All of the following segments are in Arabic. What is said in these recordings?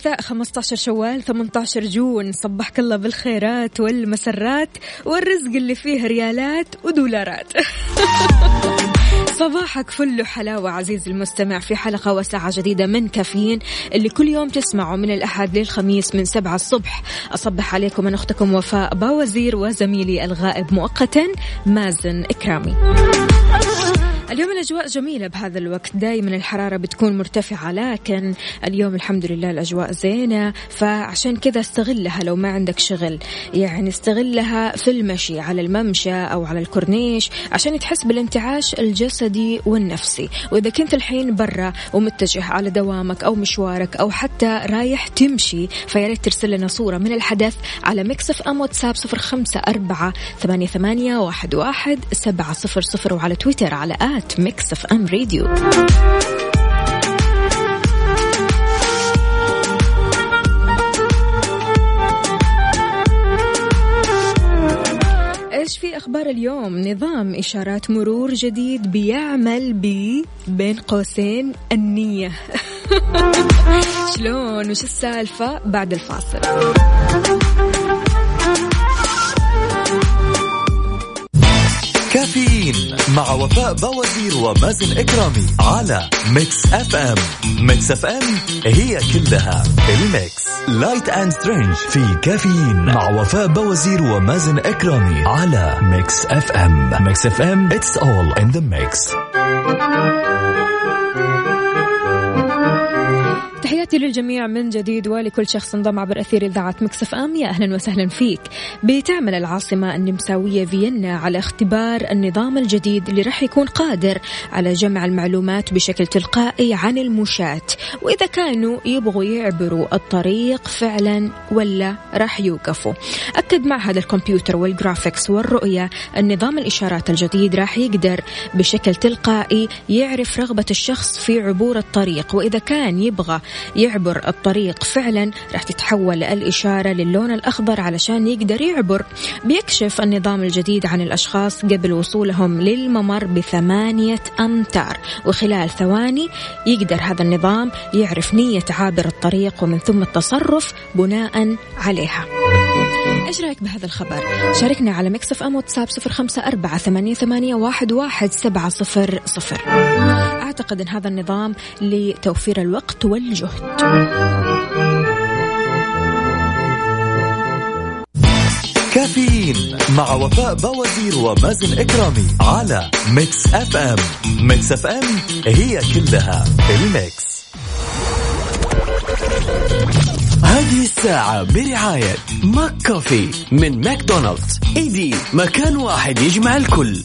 الثلاثاء 15 شوال 18 جون. صبحك الله بالخيرات والمسرات والرزق اللي فيه ريالات ودولارات. صباحك فل حلاوة عزيزي المستمع في حلقة وساعة جديدة من كافيين اللي كل يوم تسمعوا من الأحد للخميس من سبعة الصبح. أصبح عليكم من أختكم وفاء باوزير وزميلي الغائب مؤقتا مازن إكرامي. اليوم الأجواء جميلة بهذا الوقت. دائما الحرارة بتكون مرتفعة لكن اليوم الحمد لله الأجواء زينة. فعشان كذا استغلها لو ما عندك شغل. يعني استغلها في المشي على الممشى أو على الكورنيش عشان تحس بالانتعاش الجسدي والنفسي. وإذا كنت الحين برا ومتجه على دوامك أو مشوارك أو حتى رايح تمشي فياريت ترسل لنا صورة من الحدث على Mix FM واتساب صفر خمسة أربعة ثمانية, ثمانية واحد, واحد سبعة صفر صفر وعلى تويتر على at Mix FM Radio إيش في أخبار اليوم؟ نظام إشارات مرور جديد بيعمل ب بين قوسين النية. شلون؟ وش السالفة بعد الفاصل؟ كافيين مع وفاء بوازير ومازن إكرامي على Mix FM. Mix FM هي كلها ال mix. Light and strange في كافيين مع وفاء بوازير ومازن إكرامي على Mix FM. Mix FM It's all in the mix. تحياتي للجميع من جديد ولكل شخص انضم عبر أثير إذاعة Mix FM. يا أهلا وسهلا فيك. بتعمل العاصمة النمساوية فيينا على اختبار النظام الجديد اللي راح يكون قادر على جمع المعلومات بشكل تلقائي عن المشاة. وإذا كانوا يبغوا يعبروا الطريق فعلا ولا راح يوقفوا. أكد معهد الكمبيوتر وال graphics والرؤية النظام الإشارات الجديد راح يقدر بشكل تلقائي يعرف رغبة الشخص في عبور الطريق. وإذا كان يبغى يعبر الطريق فعلا راح تتحول الإشارة للون الأخضر علشان يقدر يعبر. بيكشف النظام الجديد عن الأشخاص قبل وصولهم للممر بثمانية أمتار وخلال ثواني يقدر هذا النظام يعرف نية عابر الطريق ومن ثم التصرف بناء عليها. إيش رأيك بهذا الخبر؟ شاركنا على Mix FM واتساب صفر خمسة أربعة ثمانية, ثمانية واحد, واحد سبعة صفر صفر. أعتقد إن هذا النظام لتوفير الوقت والجهد. كافيين مع وفاء باوزير ومازن إكرامي على Mix FM Mix FM هي كلها ال mix. هذه الساعة برعاية McCafé من ماكدونالدز. إيدي مكان واحد يجمع الكل.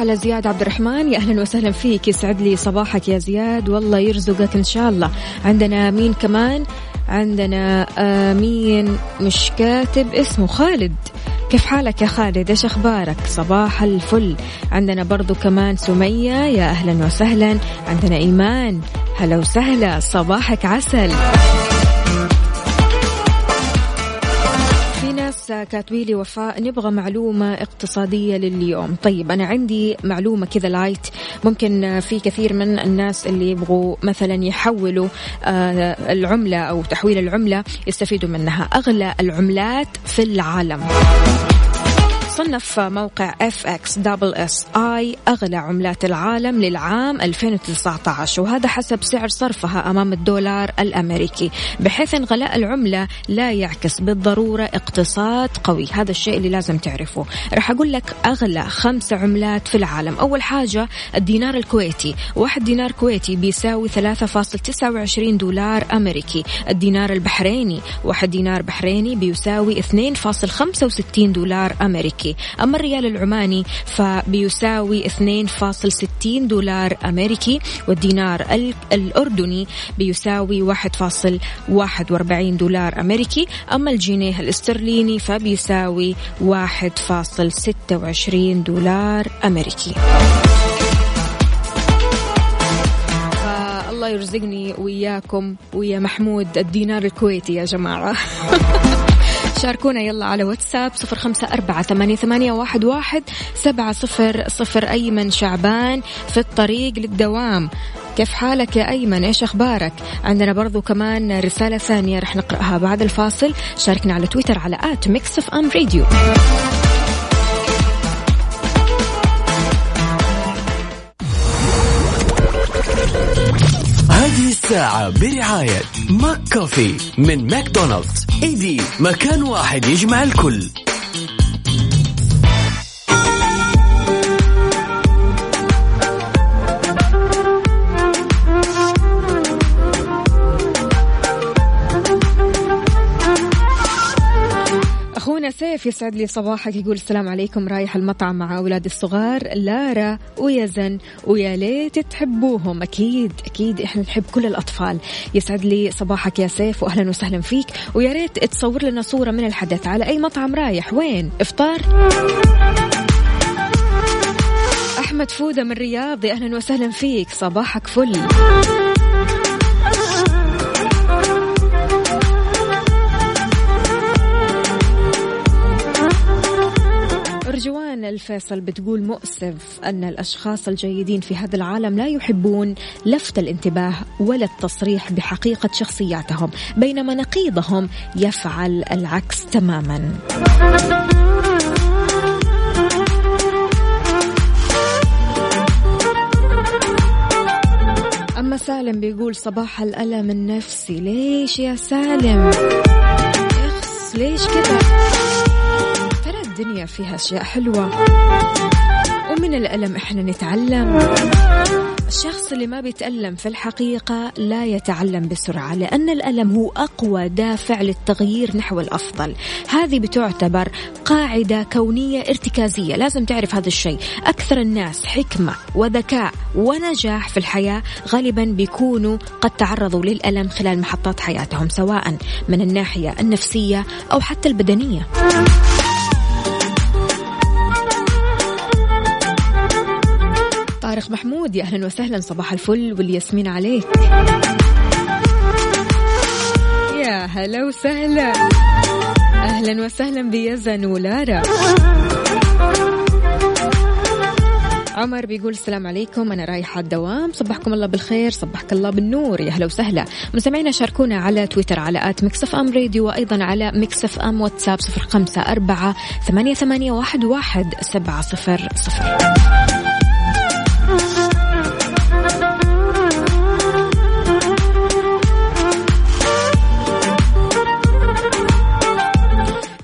على زياد عبد الرحمن. يا أهلا وسهلا فيك. يسعد لي صباحك يا زياد. والله يرزقك إن شاء الله. عندنا مين كمان؟ عندنا مين مش كاتب اسمه. خالد. كيف حالك يا خالد؟ إيش أخبارك؟ صباح الفل. عندنا برضو كمان سمية. يا أهلا وسهلا. عندنا إيمان. هلا وسهلا. صباحك عسل. كاتبي لي وفاء نبغى معلومة اقتصادية لليوم. طيب أنا عندي معلومة كذا light ممكن في كثير من الناس اللي يبغوا مثلا يحولوا آه، العملة أو تحويل العملة يستفيدوا منها. أغلى العملات في العالم. صنف موقع FX double S I أغلى عملات العالم للعام 2019 وهذا حسب سعر صرفها أمام الدولار الأمريكي بحيث إن غلاء العملة لا يعكس بالضرورة اقتصاد قوي. هذا الشيء اللي لازم تعرفه. راح أقول لك أغلى خمس عملات في العالم. أول حاجة الدينار الكويتي. واحد دينار كويتي بيساوي 3.29 دولار أمريكي. الدينار البحريني. واحد دينار بحريني بيساوي 2.65 دولار أمريكي. أمريكي. أما الريال العماني فبيساوي 2.60 دولار أمريكي والدينار الأردني بيساوي 1.41 دولار أمريكي. أما الجنيه الاسترليني فبيساوي 1.26 دولار أمريكي. الله يرزقني وياكم ويا محمود الدينار الكويتي يا جماعة. شاركونا يلا على واتساب صفر خمسة أربعة ثمانية, واحد, واحد سبعة صفر صفر أيمن شعبان في الطريق للدوام. كيف حالك يا أيمن؟ إيش أخبارك؟ عندنا برضو كمان رسالة ثانية رح نقرأها بعد الفاصل. شاركنا على تويتر على at Mix FM Radio. الساعة برعاية McCafé من ماكدونالدز. إيدي مكان واحد يجمع الكل. سيف يسعد لي صباحك يقول السلام عليكم رايح المطعم مع أولادي الصغار. لارا ويزن ويا ليت تحبوهم. أكيد أكيد إحنا نحب كل الأطفال. يسعد لي صباحك يا سيف وأهلا وسهلا فيك. ويا ريت تصور لنا صورة من الحدث. على أي مطعم رايح؟ وين؟ إفطار. أحمد فودة من رياض أهلا وسهلا فيك. صباحك فل. أرجوان الفيصل بتقول مؤسف أن الأشخاص الجيدين في هذا العالم لا يحبون لفت الانتباه ولا التصريح بحقيقة شخصياتهم بينما نقيضهم يفعل العكس تماما. أما سالم بيقول صباح الألم النفسي ليش يا سالم؟ ليش كذا؟ الدنيا فيها أشياء حلوة. ومن الألم إحنا نتعلم. الشخص اللي ما بيتألم في الحقيقة لا يتعلم بسرعة لأن الألم هو أقوى دافع للتغيير نحو الأفضل. هذه بتعتبر قاعدة كونية ارتكازية. لازم تعرف هذا الشيء. أكثر الناس حكمة وذكاء ونجاح في الحياة غالبا بيكونوا قد تعرضوا للألم خلال محطات حياتهم سواء من الناحية النفسية أو حتى البدنية. طارق محمود. يا أهلا وسهلا صباح الفل والياسمين عليك. يا هلا وسهلا. أهلا وسهلا بيزن ولارا عمر بيقول السلام عليكم أنا رايحة الدوام. صبحكم الله بالخير صبحك الله بالنور. يا هلا وسهلا. مستمعينا شاركونا على تويتر على at Mix FM Radio وأيضا على Mix FM واتساب صفر خمسة أربعة ثمانية, ثمانية واحد, واحد سبعة صفر صفر.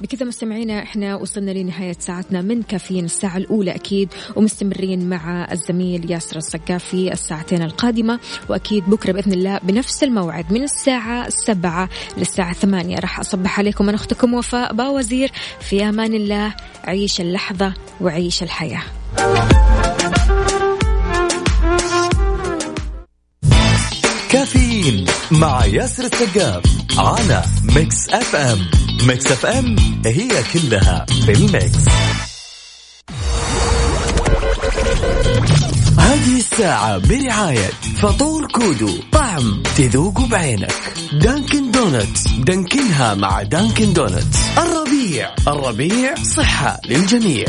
بكذا مستمعينا إحنا وصلنا لنهاية ساعتنا من كافيين الساعة الأولى أكيد ومستمرين مع الزميل ياسر السقاف في الساعتين القادمة وأكيد بكرة بإذن الله بنفس الموعد من الساعة السبعة للساعة ثمانية. راح أصبح عليكم أنا أختكم وفاء باوزير في أمان الله عيش اللحظة وعيش الحياة. كافيين مع ياسر السقاف على Mix FM. Mix FM هي كلها في ال mix. هذه الساعة برعاية فطور كودو. طعم تذوق بعينك. Dunkin' Donuts. دانكنها مع Dunkin' Donuts. الربيع. الربيع صحة للجميع.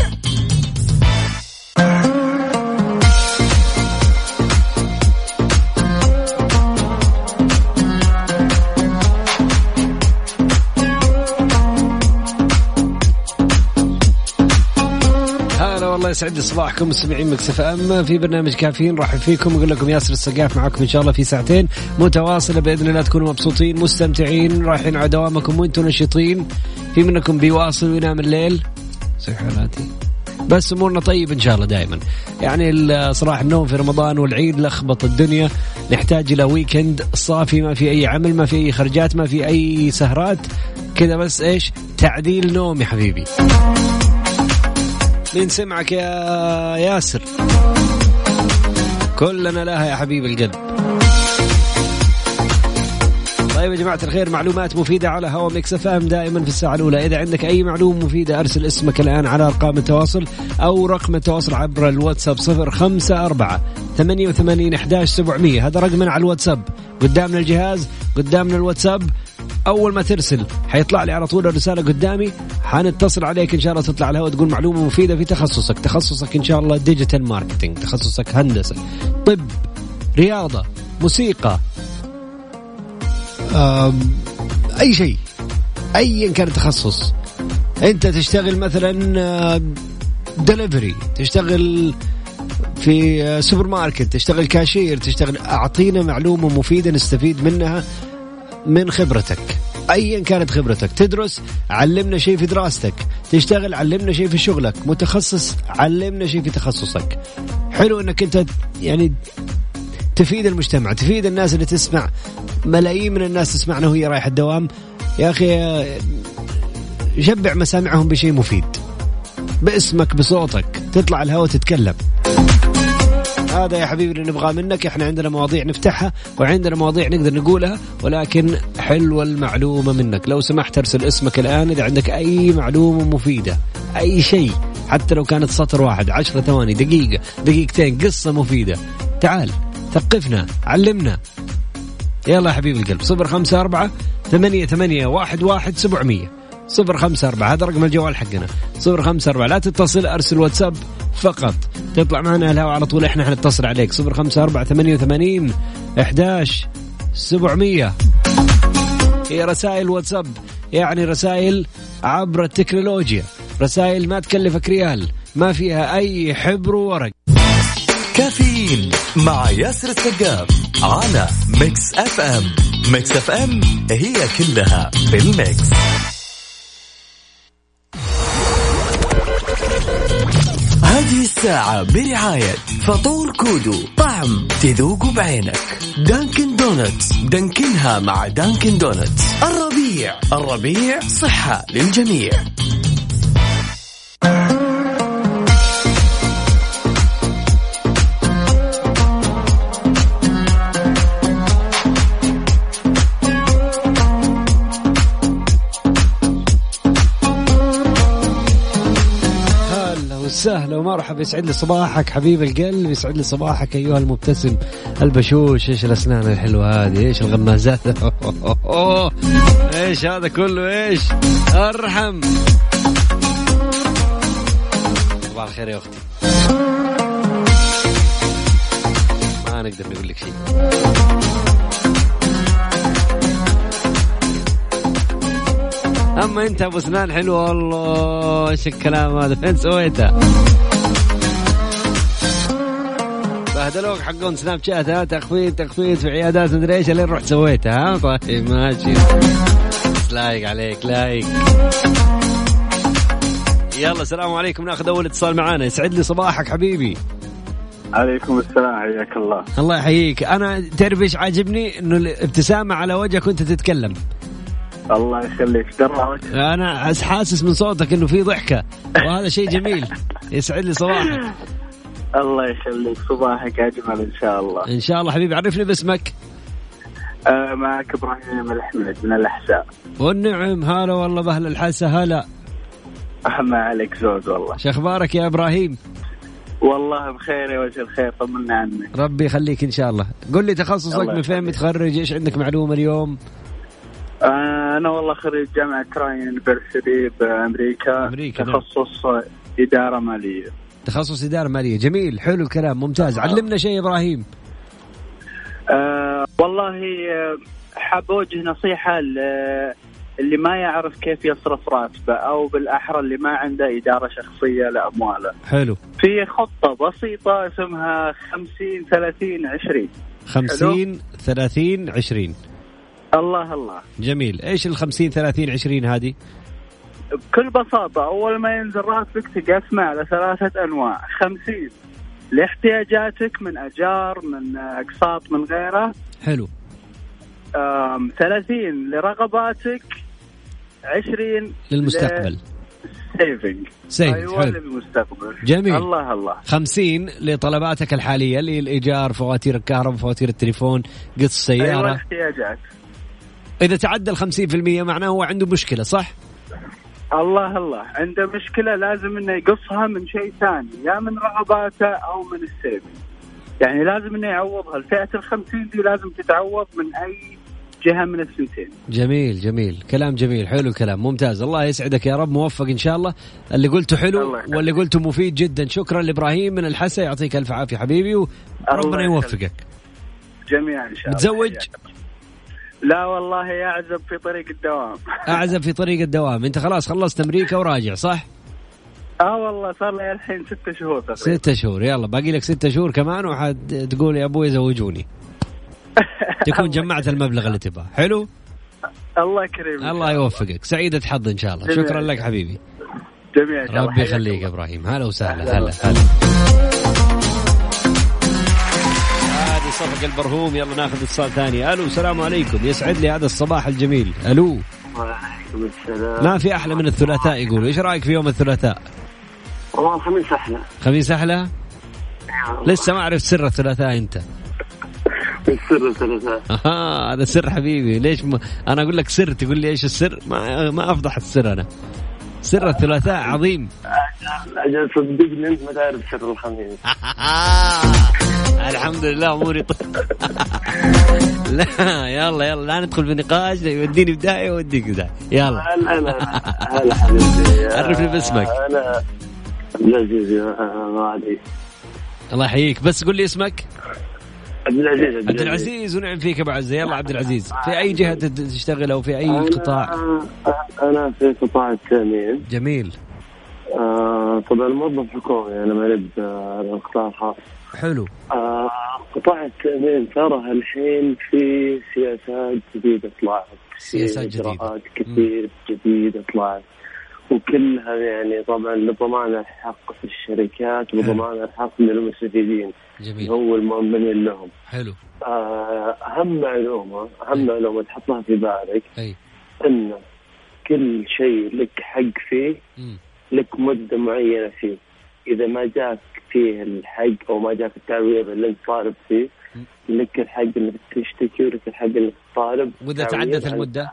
يسعد صباحكم مستمعين Mix FM. في برنامج كافيين راح فيكم. أقول لكم ياسر السقاف معكم إن شاء الله في ساعتين. متواصلة بإذن الله تكونوا مبسوطين مستمتعين رايحين على دوامكم وإنتم نشيطين في منكم بيواصل وينام الليل. زي حالاتي بس أمورنا طيب إن شاء الله دائما. يعني صراحة النوم في رمضان والعيد لخبط الدنيا. نحتاج إلى weekend صافي ما في أي عمل ما في أي خرجات ما في أي سهرات. كذا بس إيش؟ تعديل نوم يا حبيبي. مين سمعك يا ياسر. كلنا لها يا حبيب القلب. طيب يا جماعة الخير معلومات مفيدة على هوا Mix FM دائما في الساعة الأولى. إذا عندك أي معلومة مفيدة أرسل اسمك الآن على أرقام التواصل أو رقم التواصل عبر الواتساب صفر خمسة أربعة ثمانية وثمانين أحداش سبعمية. هذا رقمنا على الواتساب. قدامنا الجهاز قدامنا الواتساب. أول ما ترسل حيطلع لي على طول الرسالة قدامي. حنتصل عليك إن شاء الله تطلع الهواء تقول معلومة مفيدة في تخصصك. تخصصك إن شاء الله digital marketing تخصصك هندسة طب رياضة موسيقى. أي شيء. ايا كان التخصص. أنت تشتغل مثلا دليفري تشتغل في سوبر ماركت تشتغل كاشير تشتغل أعطينا معلومة مفيدة نستفيد منها. من خبرتك. ايا كانت خبرتك. تدرس علمنا شيء في دراستك. تشتغل علمنا شيء في شغلك. متخصص علمنا شيء في تخصصك. حلو إنك أنت يعني تفيد المجتمع تفيد الناس اللي تسمع. ملايين من الناس تسمعنا وهي رايحة الدوام. يا أخي شبع مسامعهم بشيء مفيد. باسمك بصوتك. تطلع الهواء تتكلم. هذا يا حبيبي اللي نبغاه منك. إحنا عندنا مواضيع نفتحها وعندنا مواضيع نقدر نقولها ولكن حلوة المعلومة منك. لو سمحت أرسل اسمك الآن إذا عندك أي معلومة مفيدة أي شيء حتى لو كانت سطر واحد عشرة ثواني دقيقة دقيقتين قصة مفيدة. تعال ثقفنا علمنا. يلا يا حبيب القلب صفر خمسة أربعة ثمانية ثمانية واحد واحد سبعمية. صفر خمسة أربعة هذا رقم الجوال حقنا. صفر خمسة أربعة لا تتصل أرسل واتساب. فقط. تطلع معنا الهواء على طول إحنا حنتصل عليك. صفر خمسة أربعة ثمانية وثمانين أحداش سبعمية. هي رسائل واتساب يعني رسائل عبر التكنولوجيا. رسائل ما تكلفك ريال ما فيها أي حبر وورق. كافيين مع ياسر السقاف على Mix FM. Mix FM هي كلها بال mix الساعة برعاية فطور كودو طعم تذوق بعينك. Dunkin' Donuts دانكنها مع Dunkin' Donuts. الربيع الربيع صحة للجميع. وسهلا ومرحبا. يسعد لي صباحك حبيب القلب يسعد لي صباحك أيها المبتسم البشوش. إيش الأسنان الحلوة هذه؟ إيش الغمازات؟ إيش هذا كله؟ إيش؟ أرحم. صباح الخير يا أختي. ما نقدر نقول لك شيء. أما أنت أبو اسنان حلوة والله. إيش الكلام هذا؟ فين سويتها؟ بهدلوك حقون سناب شات ها؟ تخفيض تخفيض في عيادات مدري إيش لين رحت سويتها ها؟ طيب ماشي. لايق عليك لايق. يلا السلام عليكم. ناخذ أول اتصال معانا. يسعد لي صباحك حبيبي. عليكم السلام حياك الله. الله يحييك. أنا تعرف إيش عاجبني؟ إنه الابتسامة على وجهك وأنت تتكلم. الله يخليك. وجهك أنا حاسس من صوتك إنه في ضحكة. وهذا شيء جميل. يسعد لي صباحك. الله يخليك. صباحك أجمل إن شاء الله. إن شاء الله حبيبي عرفني باسمك. آه معك إبراهيم الاحمد من الأحساء. والنعم هلا والله باهل الحاسه هلا. ما عليك زود والله. شو أخبارك يا إبراهيم؟ والله بخير يا وجه الخير طمنا عنك ربي يخليك إن شاء الله. قل لي تخصصك من فين. متخرج؟ إيش عندك معلومة اليوم؟ أنا والله خريج جامعة كراين يونيفرسيتي بأمريكا. أمريكا، نعم. تخصص إدارة مالية. تخصص إدارة مالية. جميل حلو الكلام ممتاز. علمنا شيء إبراهيم. آه والله آه، حاب أوجه نصيحة اللي ما يعرف كيف يصرف راتبه أو بالأحرى اللي ما عنده إدارة شخصية لأمواله. حلو. في خطة بسيطة اسمها 50 30 20 50 30 20 الله الله. جميل. إيش ال 50 30 20 هذه؟ بكل بساطة أول ما ينزل راتبك تقسمه على ثلاثة أنواع. 50 لاحتياجاتك من أجار من أقساط من غيره. حلو. 30 لرغباتك. 20 للمستقبل. سيفنج سيف أيوه حلو. للمستقبل. جميل. الله الله. 50 لطلباتك الحالية اللي هي الايجار فواتير الكهرباء فواتير التليفون قسط أيوه السياره احتياجات إذا تعدى ال 50% معناه هو عنده مشكلة صح؟ الله الله. عنده مشكلة لازم إنه يقصها من شيء ثاني يا من رغباته أو من ال saving يعني لازم إنه يعوضها. الفئة ال 50 دي لازم تتعوض من أي جهة من الثنتين جميل جميل. كلام جميل حلو الكلام. ممتاز. الله يسعدك يا رب. موفق إن شاء الله. اللي قلته حلو. واللي قلته مفيد جدا. شكرا لإبراهيم من الحسا يعطيك ألف عافية حبيبي وربنا يوفقك. جميعا إن شاء الله. متزوج؟ لا والله أعزب في طريق الدوام. أعزب في طريق الدوام. أنت خلاص خلصت أمريكا وراجع صح؟ آه والله صار لي الحين ست شهور تقريبا. ستة شهور يلا. باقي لك ستة شهور كمان وحد تقول يا أبوي زوجوني. تكون جمعت المبلغ اللي تبغاه. حلو؟ الله كريم الله يوفقك. سعيدة حظ إن شاء الله. شكرا لك حبيبي. جميعا. ربي يخليك إبراهيم. هلا وسهلا. هلا هلا. صفق البرهوم. يلا ناخذ اتصال ثاني. ألو السلام عليكم. يسعد لي هذا الصباح الجميل. ألو. وعليكم السلام. ما في أحلى من الثلاثاء يقولوا إيش رأيك في يوم الثلاثاء؟ والله الخميس أحلى. خميس أحلى؟ لسه ما عرفت سر الثلاثاء أنت. السر الثلاثاء؟ آه هذا سر حبيبي. ليش ما أنا أقول لك سر تقول لي إيش السر؟ ما ما افضح السر أنا. سر الثلاثاء عظيم. أجل صدقني أنت ما تعرف سر الخميس. الحمد لله أموري طيب لا يلا يلا لا ندخل في نقاش يوديني ويوديك في داهيه يلا. هلا هلا حبيبي. عرفني باسمك. أنا عبد العزيز الله يحييك. بس قول لي اسمك. عبد العزيز عبد العزيز. ونعم فيك أبو عزه يلا عبد العزيز. في أي جهة تشتغل أو في أي قطاع؟ أنا- أنا في قطاع التأمين. جميل. آه، طبعا موظف حكومي أنا ما لب القطاع الخاص. حلو. آه، قطاع التأمين ترى الحين في سياسات جديدة طلعت سياسات جديدة. إجراءات كثير جديدة طلعت. وكلها يعني طبعا لضمان الحق في الشركات وضمان الحق للمستفيدين جميل. هو المؤمنين لهم. حلو. آه، أهم معلومة أهم معلومة تحطها في بالك اي إن كل شيء لك حق فيه مم. لك مدة معينة فيه. إذا ما جاك فيه الحق أو ما جاك التعويض اللي أنت طالب فيه لك الحق إنك تشتكي ولك الحق إنك تطالب. وإذا تعدت المدة؟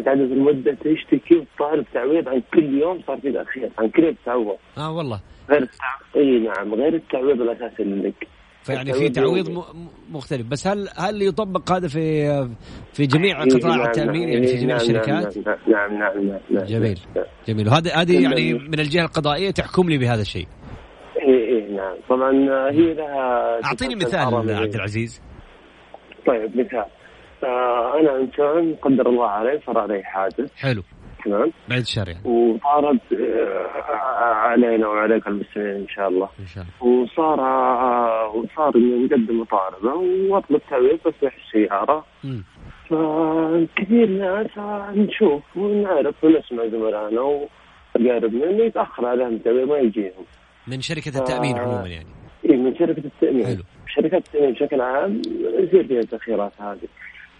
تعدت المدة تشتكي وتطالب تعويض عن كل يوم صار في تأخير عن كل يوم تتعوض آه والله. غير التعويض إي نعم غير التعويض الأساسي اللي لك فيعني في تعويض م- مختلف. بس هل هل يطبق هذا في في جميع قطاع نعم، التأمين؟ نعم، يعني في جميع نعم، الشركات؟ نعم نعم نعم نعم, نعم جميل نعم. جميل. وهذا هذه كل يعني من الجهة القضائية تحكم لي بهذا الشيء. إي إي نعم. طبعا هي لها أعطيني مثال. عبد العزيز. طيب مثال. آه أنا انسان قدر الله علي صار علي حادث. حلو. تمام؟ بعد الشر يعني. وصارت آه علينا وعليك المسلمين إن شاء الله. إن شاء الله. وصار آه وصار إني نقدم مطالبه وأطلب تعويض تصليح السياره مم. فكثير ناس آه، نشوف ونعرف ونسمع زملائنا واقاربنا انه يتأخر عليهم التعويض ما يجيهم. من شركة التأمين آه. عموما يعني. اي من شركة التأمين. حلو. شركات التأمين بشكل عام يصير فيها التأخيرات هذه.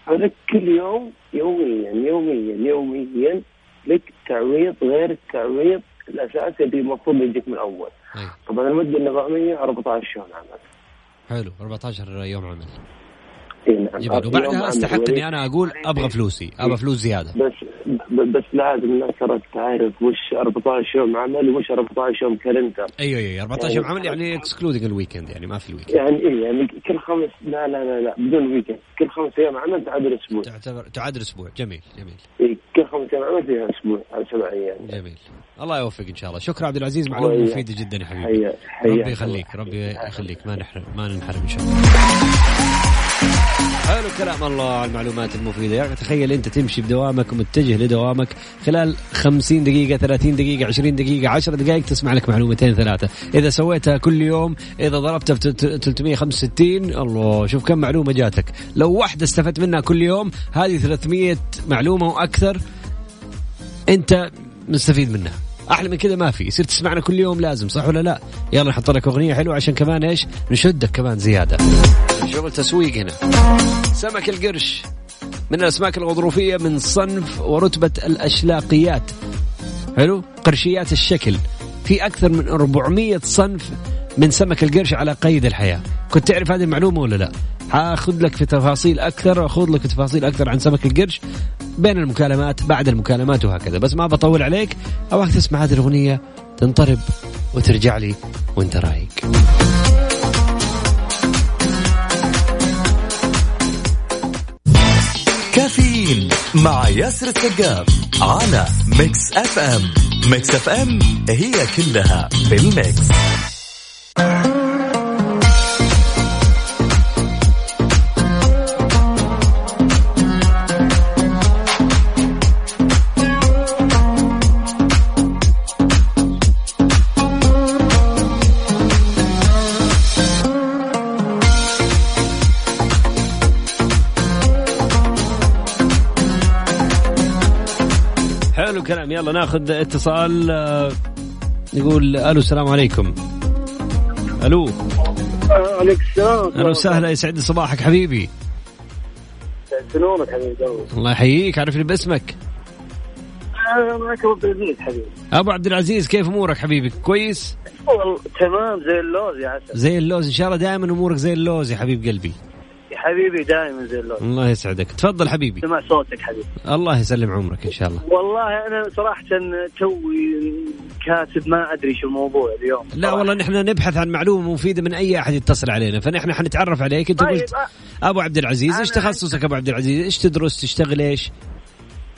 هذا كل يوم يوميا يوميا يوميا لك تعويض غير التعويض الأساسي اللي المفروض يجيك من اول أي. طبعا المدة النظامية 14 يوم عمل. حلو 14 يوم عمل. جميل يوم وبعدها عمل استحق. إني أنا أقول أبغى فلوسي أبغى فلوس زيادة. بس بس لازم الناس ترى تعرف وش 14 يوم عمل وش 14 يوم calendar. أيوه أيوه 14 يوم عمل يعني excluding ال weekend يعني ما في ال weekend يعني إيه يعني كل خمس لا لا لا لا بدون weekend كل خمس أيام عمل تعادل أسبوع. تعتبر تعادل أسبوع. جميل جميل. إيه كل خمس أيام عمل فيها أسبوع أو سبع أيام. جميل. الله يوفق إن شاء الله. شكرا عبد العزيز معلومة. مفيدة جدا يا حبيبي. حيا حيا ربي يخليك ربي يخليك. ما نحرم ما ننحرم إن شاء الله. حلو كلام الله على المعلومات المفيدة. يا أخي تخيل أنت تمشي بدوامك ومتجه لدوامك خلال 50 دقيقة 30 دقيقة 20 دقيقة 10 دقائق تسمع لك معلومتين ثلاثة. إذا سويتها كل يوم إذا ضربتها في 365 الله شوف كم معلومة جاتك. لو واحدة استفدت منها كل يوم هذه 300 معلومة وأكثر أنت مستفيد منها. أحلى من كذا ما في. يصير تسمعنا كل يوم لازم صح ولا لا؟ يلا نحط لك أغنية حلوة عشان كمان إيش؟ نشدك كمان زيادة. شغل تسويق هنا. سمك القرش. من الأسماك الغضروفية من صنف ورتبة الأشلاقيات. حلو؟ قرشيات الشكل. في أكثر من 400 صنف من سمك القرش على قيد الحياة. كنت تعرف هذه المعلومة ولا لا؟ حاخذ لك في تفاصيل أكثر اخذ لك في تفاصيل أكثر عن سمك القرش بين المكالمات بعد المكالمات وهكذا. بس ما بطول عليك أبغاك تسمع هذه الأغنية تنطرب وترجع لي وأنت رايق. كافيين مع ياسر السقاف على Mix FM Mix FM هي كلها في ال mix. حلو الكلام. يلا ناخذ اتصال. آه، نقول ألو السلام عليكم. ألو. عليك السلام. أهلا وسهلا يسعد صباحك حبيبي. سنونك حبيبي؟ الله يحييك عرفني باسمك؟ معك أبو العزيز حبيبي. أبو عبد العزيز كيف أمورك حبيبي؟ كويس؟ والله تمام زي اللوز يا عسل. زي اللوز إن شاء الله دائما أمورك زي اللوز يا حبيب قلبي. يا حبيبي دائما زي اللوز. الله يسعدك. تفضل حبيبي. سمع صوتك حبيبي. الله يسلم عمرك إن شاء الله. والله أنا صراحة توي كاتب ما أدري شو الموضوع اليوم. لا والله نحن نبحث عن معلومة مفيدة من أي أحد يتصل علينا. فنحن حنتعرف عليك. أنت طيب قلت أ- أبو عبد العزيز إيش تخصصك أبو عبد العزيز؟ إيش تدرس؟ تشتغل إيش؟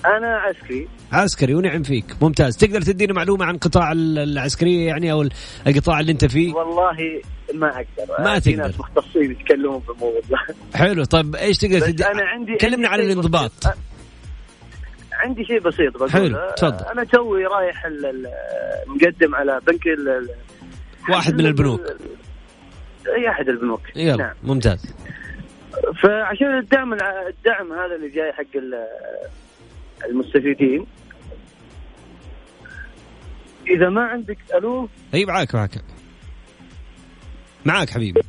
أنا عسكري. عسكري ونعم فيك. ممتاز. تقدر تدينا معلومة عن قطاع ال- العسكرية يعني أو القطاع اللي أنت فيه؟ والله ما أقدر. ما في تقدر. ناس مختصين يتكلمون في الموضوع. حلو. طيب إيش تقدر تدي أنا عندي كلمنا عندي عن الانضباط. عندي شيء بسيط بقول حلو، تفضل. أنا توي رايح مقدم على بنك واحد من البنوك. إي أحد البنوك. يلا نعم. ممتاز. فعشان الدعم الدعم هذا اللي جاي حق ال- المستفيدين إذا ما عندك ألو أي معاك معاك. معاك حبيبي.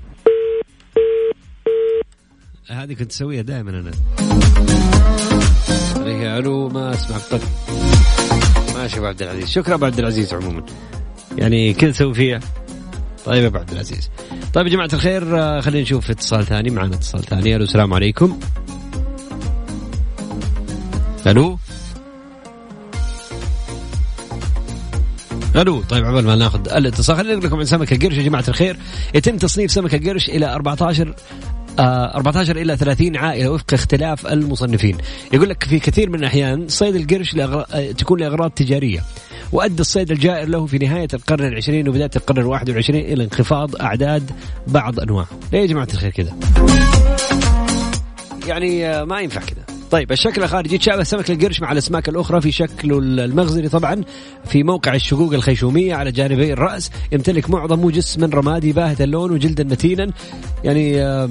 هذه كنت اسويها دائما أنا. هي ألو ما اسمعك طق ماشي أبو عبد العزيز. شكرا أبو عبد العزيز عموما. يعني كذا تسوي فيها. طيب أبو عبد العزيز. طيب يا جماعة الخير آه، خلينا نشوف اتصال ثاني. معنا اتصال ثاني. ألو السلام عليكم. ألو. ألو. طيب عبال ما ناخذ الاتصال خليني أقول لكم عن سمك القرش يا جماعة الخير. يتم تصنيف سمك القرش إلى 14 آه، 14 إلى 30 عائلة وفق اختلاف المصنفين. يقول لك في كثير من الأحيان صيد القرش لأغرا... آه، تكون لأغراض تجارية وأدى الصيد الجائر له في نهاية القرن العشرين وبداية القرن الواحد والعشرين إلى انخفاض أعداد بعض انواعه ليه يا جماعة الخير كذا. يعني آه، ما ينفع كذا. طيب الشكل الخارجي يتشابه سمك القرش مع الأسماك الأخرى في شكله المغزري طبعا في موقع الشقوق الخيشومية على جانبي الرأس يمتلك معظمه جسما رمادي باهت اللون وجلدا متينا. يعني آه،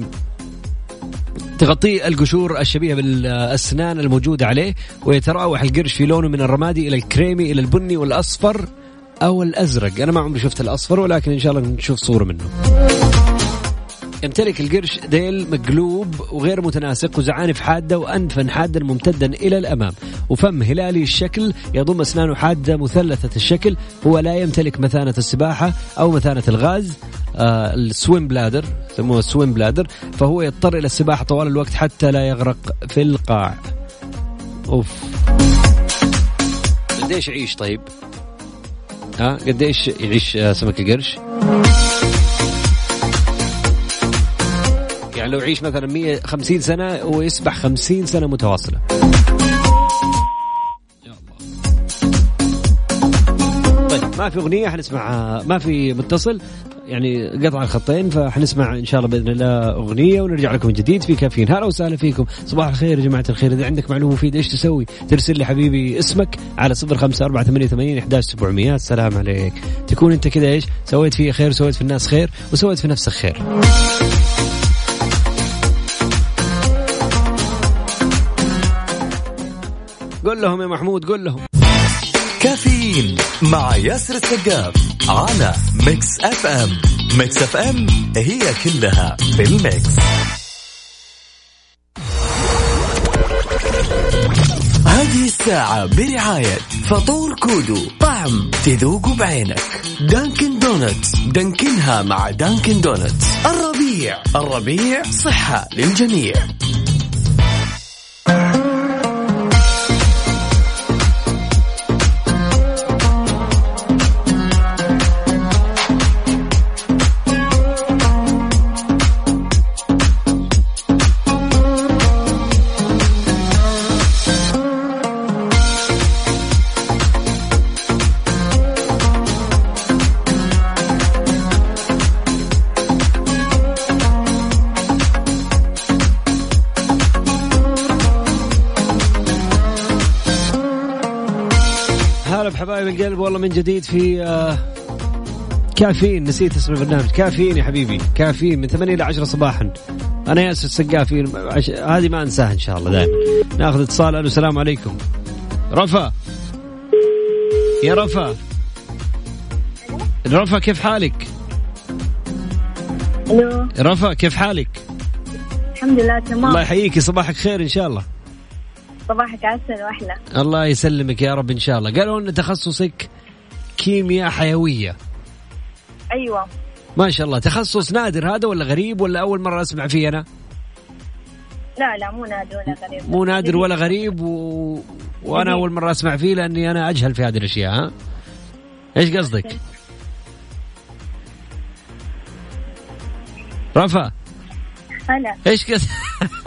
تغطيه القشور الشبيهة بالأسنان الموجودة عليه ويتراوح القرش في لونه من الرمادي إلى الكريمي إلى البني والأصفر أو الأزرق. أنا ما عمري شفت الأصفر ولكن إن شاء الله نشوف صورة منه. يمتلك القرش ذيل مقلوب وغير متناسق وزعانف حادة وأنفا حادا ممتدا إلى الأمام. وفم هلالي الشكل يضم أسنانه حادة مثلثة الشكل. هو لا يمتلك مثانة السباحة أو مثانة الغاز آه السويم بلادر يسموه السويم بلادر. فهو يضطر إلى السباحة طوال الوقت حتى لا يغرق في القاع. أوف. قديش يعيش طيب؟ ها؟ قديش يعيش آه، سمك القرش؟ يعني لو يعيش مثلا 150 سنة ويسبح 50 سنة متواصلة. يا الله. طيب ما في أغنية حنسمع ما في متصل يعني قطع الخطين فحنسمع إن شاء الله بإذن الله أغنية ونرجع لكم جديد في كافيين. هلا وسهلا فيكم. صباح الخير يا جماعة الخير. إذا عندك معلومة مفيدة إيش تسوي؟ ترسل لي حبيبي اسمك على صفر خمسة أربعة ثمانية ثمانين إحداش سبعمية. السلام عليك. تكون أنت كذا إيش؟ سويت فيه خير سويت في الناس خير وسويت في نفسك خير. قول لهم يا محمود قول لهم. كافيين مع ياسر السقاف على Mix FM. Mix FM هي كلها في ال mix. هذه الساعة برعاية فطور كودو طعم تذوق بعينك. دانكن دونتس دانكنها مع دانكن دونتس. الربيع الربيع صحة للجميع. هلا بحبايب القلب والله من جديد في آه، كافيين نسيت اسم البرنامج. كافيين يا حبيبي كافيين من 8 إلى 10 صباحا. أنا ياسر السقافي عش... هذه ما أنساها إن شاء الله دائما. ناخذ اتصال. ألو السلام عليكم. رفا. يا رفا. رفا كيف حالك؟ ألو. رفا كيف حالك؟ الحمد لله تمام. الله يحييك صباحك خير إن شاء الله. صباحك عسل وأحلى. الله يسلمك يا رب إن شاء الله. قالوا إن تخصصك كيمياء حيوية. أيوه. ما شاء الله. تخصص نادر هذا ولا غريب ولا أول مرة أسمع فيه أنا؟ لا لا مو نادر ولا غريب. مو نادر ولا غريب و... وأنا. أول مرة أسمع فيه لأني أنا أجهل في هذه الأشياء ها؟ إيش قصدك؟ رفا. هلا. إيش قص...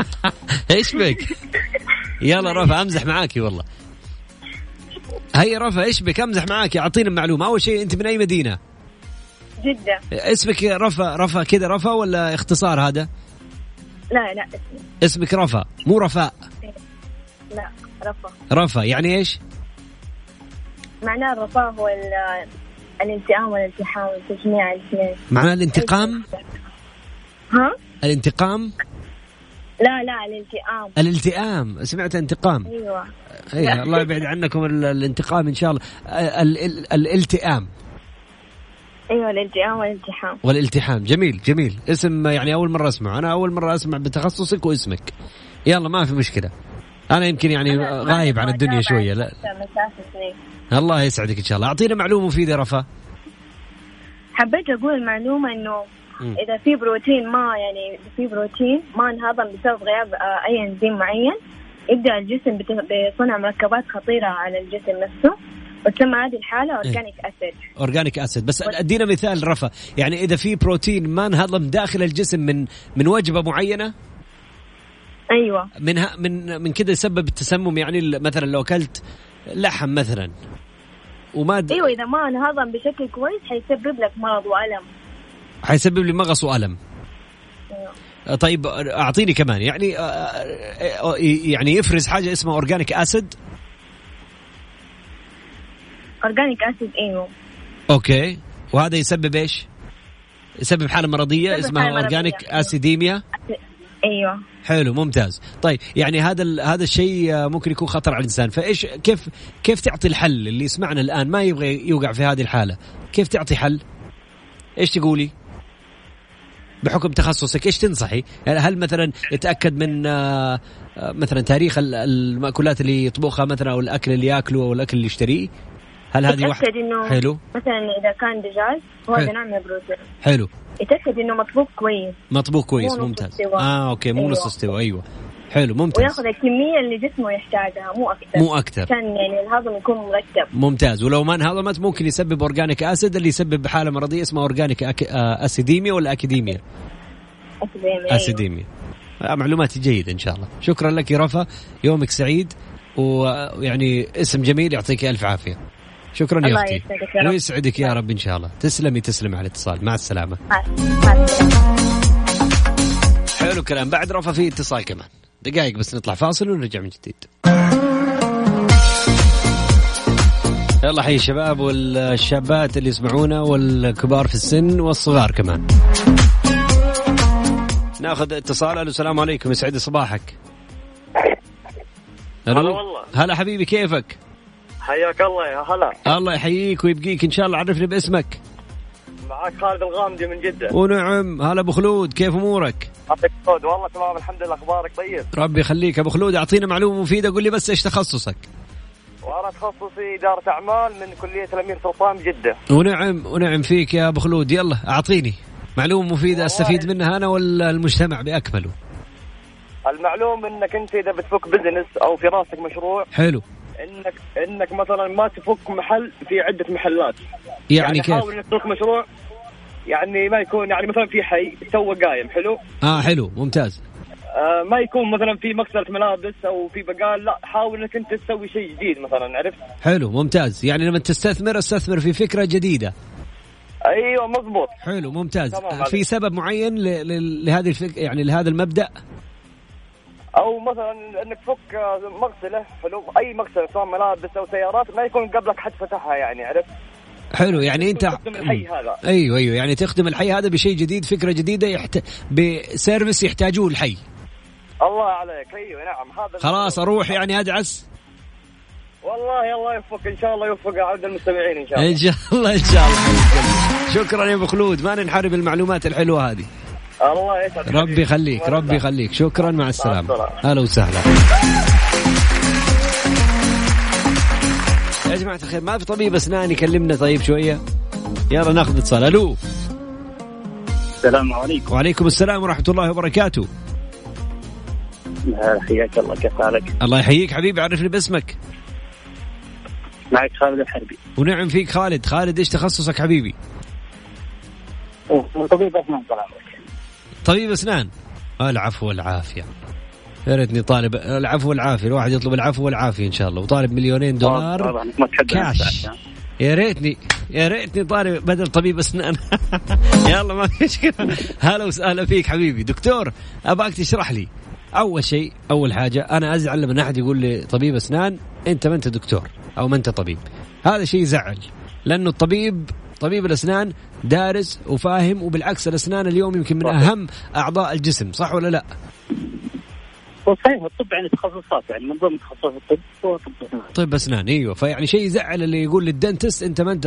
إيش بك؟ يلا رفا أمزح معاكي والله. هيا رفا إيش بك؟ أمزح معاكي أعطينا معلومه أول شيء أنت من أي مدينة؟ جدة. اسمك رفا رفا كذا رفا ولا اختصار هذا؟ لا لا. اسمي اسمك رفا مو رفاء لا رفا رفا يعني إيش؟ معناه الرفاه هو ال- الانتقام والالتحام وتجميع الاثنين. معناه الانتقام؟ ها؟ الانتقام؟ لا لا الالتئام. الالتئام. سمعت انتقام. أيوه. اي الله يبعد عنكم ال- الانتقام إن شاء الله. ال- ال- الالتئام. أيوه الالتئام والالتحام. والالتحام. جميل جميل. اسم يعني أول مرة أسمع. أنا أول مرة أسمع بتخصصك واسمك. يلا ما في مشكلة. أنا يمكن يعني أنا غايب عن الدنيا شوية. لا. الله يسعدك إن شاء الله. أعطينا معلومة مفيدة رفا. حبيت أقول المعلومة إنه. إذا في بروتين ما يعني في بروتين ما انهضم بسبب غياب آه، أي إنزيم معين يبدأ الجسم بصنع مركبات خطيرة على الجسم نفسه وتسمى هذه الحالة اورجانيك اسيد اورجانيك اسيد بس أدينا مثال رفا يعني إذا في بروتين ما انهضم داخل الجسم من من وجبة معينة؟ أيوه. من ها من من كذا يسبب التسمم يعني مثلا لو أكلت لحم مثلا وما د... أيوه إذا ما انهضم بشكل كويس حيسبب لك مرض وألم. حيسبب لي مغص وألم. أيوة. طيب أعطيني كمان. يعني آه، آه، يعني يفرز حاجة اسمها اورجانيك اسيد اورجانيك اسيد أيوه okay. وهذا يسبب إيش؟ يسبب حالة مرضية يسبب اسمها. organic acidemia أيوه. حلو ممتاز. طيب يعني هذا هذا الشيء آه، ممكن يكون خطر على الإنسان. فإيش كيف كيف تعطي الحل؟ اللي يسمعنا الآن ما يبغى يوقع في هذه الحالة. كيف تعطي حل؟ إيش تقولي؟ بحكم تخصصك إيش تنصحي؟ يعني هل مثلا يتأكد من آه، آه، مثلا تاريخ ال- المأكولات اللي يطبخها مثلا أو الأكل اللي يأكله أو الأكل اللي يشتريه؟ هل هذه واحدة؟ إنه حلو. مثلا إذا كان دجاج حلو. وهذا نوع من البروتين حلو. يتأكد إنه مطبوخ كويس. مطبوخ كويس ممتاز. استوى. آه okay مو أيوة. نص استوى أيوه. حلو ممتاز. وياخذ الكمية اللي جسمه يحتاجها مو أكثر. مو أكثر. عشان يعني الهضم يكون مرتب. ممتاز. ولو ما انهضمت ممكن يسبب organic acid اللي يسبب حالة مرضية اسمها organic ac... acidemia ولا acidemia acidemia آه، معلومات جيدة إن شاء الله. شكرا لك يا رفا. يومك سعيد ويعني اسم جميل يعطيك ألف عافية. شكرا يا رب. ويسعدك يا رب إن شاء الله. تسلمي تسلمي على الاتصال. مع السلامة. مع مع السلامة. حلو الكلام. بعد رفا في اتصال كمان. دقائق بس نطلع فاصل ونرجع من جديد. يلا حي الشباب والشابات اللي يسمعونا والكبار في السن والصغار كمان. ناخذ اتصال. ألو السلام عليكم. يسعد صباحك. هلا والله. هلا حبيبي كيفك؟ حياك الله يا هلا. الله يحييك ويبقيك. إن شاء الله عرفني باسمك. معك خالد الغامدي من جدة. ونعم. هلا أبو خلود كيف أمورك؟ يعطيك الصوت والله تمام الحمد لله أخبارك طيب؟ ربي يخليك. أبو خلود اعطينا معلومة مفيدة قول لي بس إيش تخصصك؟ وأنا تخصصي إدارة أعمال من كلية الأمير سلطان بجده ونعم ونعم فيك يا أبو خلود. يلا أعطيني معلومة مفيدة أستفيد منها أنا ولا المجتمع بأكمله؟ المعلوم إنك أنت إذا بتفك business أو في راسك مشروع حلو. إنك إنك مثلا ما تفك محل في عدة محلات. يعني, كيف؟ حاول إنك تفك مشروع يعني ما يكون يعني مثلا في حي تو قايم حلو؟ آه حلو ممتاز. آه ما يكون مثلا في مغسله ملابس أو في بقال لا حاول إنك أنت تسوي شيء جديد مثلا عرفت؟ حلو ممتاز. يعني لما تستثمر استثمر في فكرة جديدة. أيوه مضبوط. حلو ممتاز. تمام في. سبب معين ل- ل- لهذه الفك... يعني لهذا المبدأ؟ أو مثلا إنك تفك آه، مغسلة حلو؟ أي مغسلة سواء ملابس أو سيارات ما يكون قبلك حد فتحها يعني عرفت؟ حلو يعني أنت تخدم الحي هذا. أيوه أيوه يعني تخدم الحي هذا بشيء جديد فكرة جديدة يحت... بسيرفيس يحتاجوه الحي. الله عليك أيوه نعم هذا خلاص أروح يعني أدعس؟ والله الله يوفقك إن شاء الله يوفق عبد المستمعين إن شاء الله. إن شاء الله إن شاء الله. شكرا يا أبو خلود ما ننحرم المعلومات الحلوة هذه. الله يسعدك. ربي يخليك ربي يخليك. شكرا مع السلامة. السلامة. هلا وسهلا. يا جماعة الخير ما في طبيب اسنان يكلمنا طيب شوية. يلا ناخذ اتصال. ألو. السلام عليكم. وعليكم السلام ورحمة الله وبركاته. حياك الله كيف حالك؟ الله يحييك حبيبي عرفني باسمك. معك خالد الحربي. ونعم فيك خالد. خالد إيش تخصصك حبيبي؟ طبيب أسنان طال عمرك. طبيب أسنان. العفو والعافيه يا ريتني طالب. العفو والعافية. الواحد يطلب العفو والعافية إن شاء الله. وطالب مليونين دولار. كاش. يا ريتني يا ريتني طالب بدل طبيب أسنان. يلا ما في مشكلة. هلا وسهلا فيك حبيبي. دكتور أبغاك تشرح لي. أول شيء أول حاجة أنا أزعل لما أحد يقول لي طبيب أسنان أنت ما أنت دكتور أو ما أنت طبيب. هذا شيء يزعل. لأنه الطبيب طبيب الأسنان دارس وفاهم وبالعكس الأسنان اليوم يمكن من أهم أعضاء الجسم صح ولا لا؟ صحيح الطب يعني تخصصات يعني من ضمن تخصصات الطب هو طب اسنان طيب اسنان أيوه فيعني شيء يزعل اللي يقول لل dentist أنت ما أنت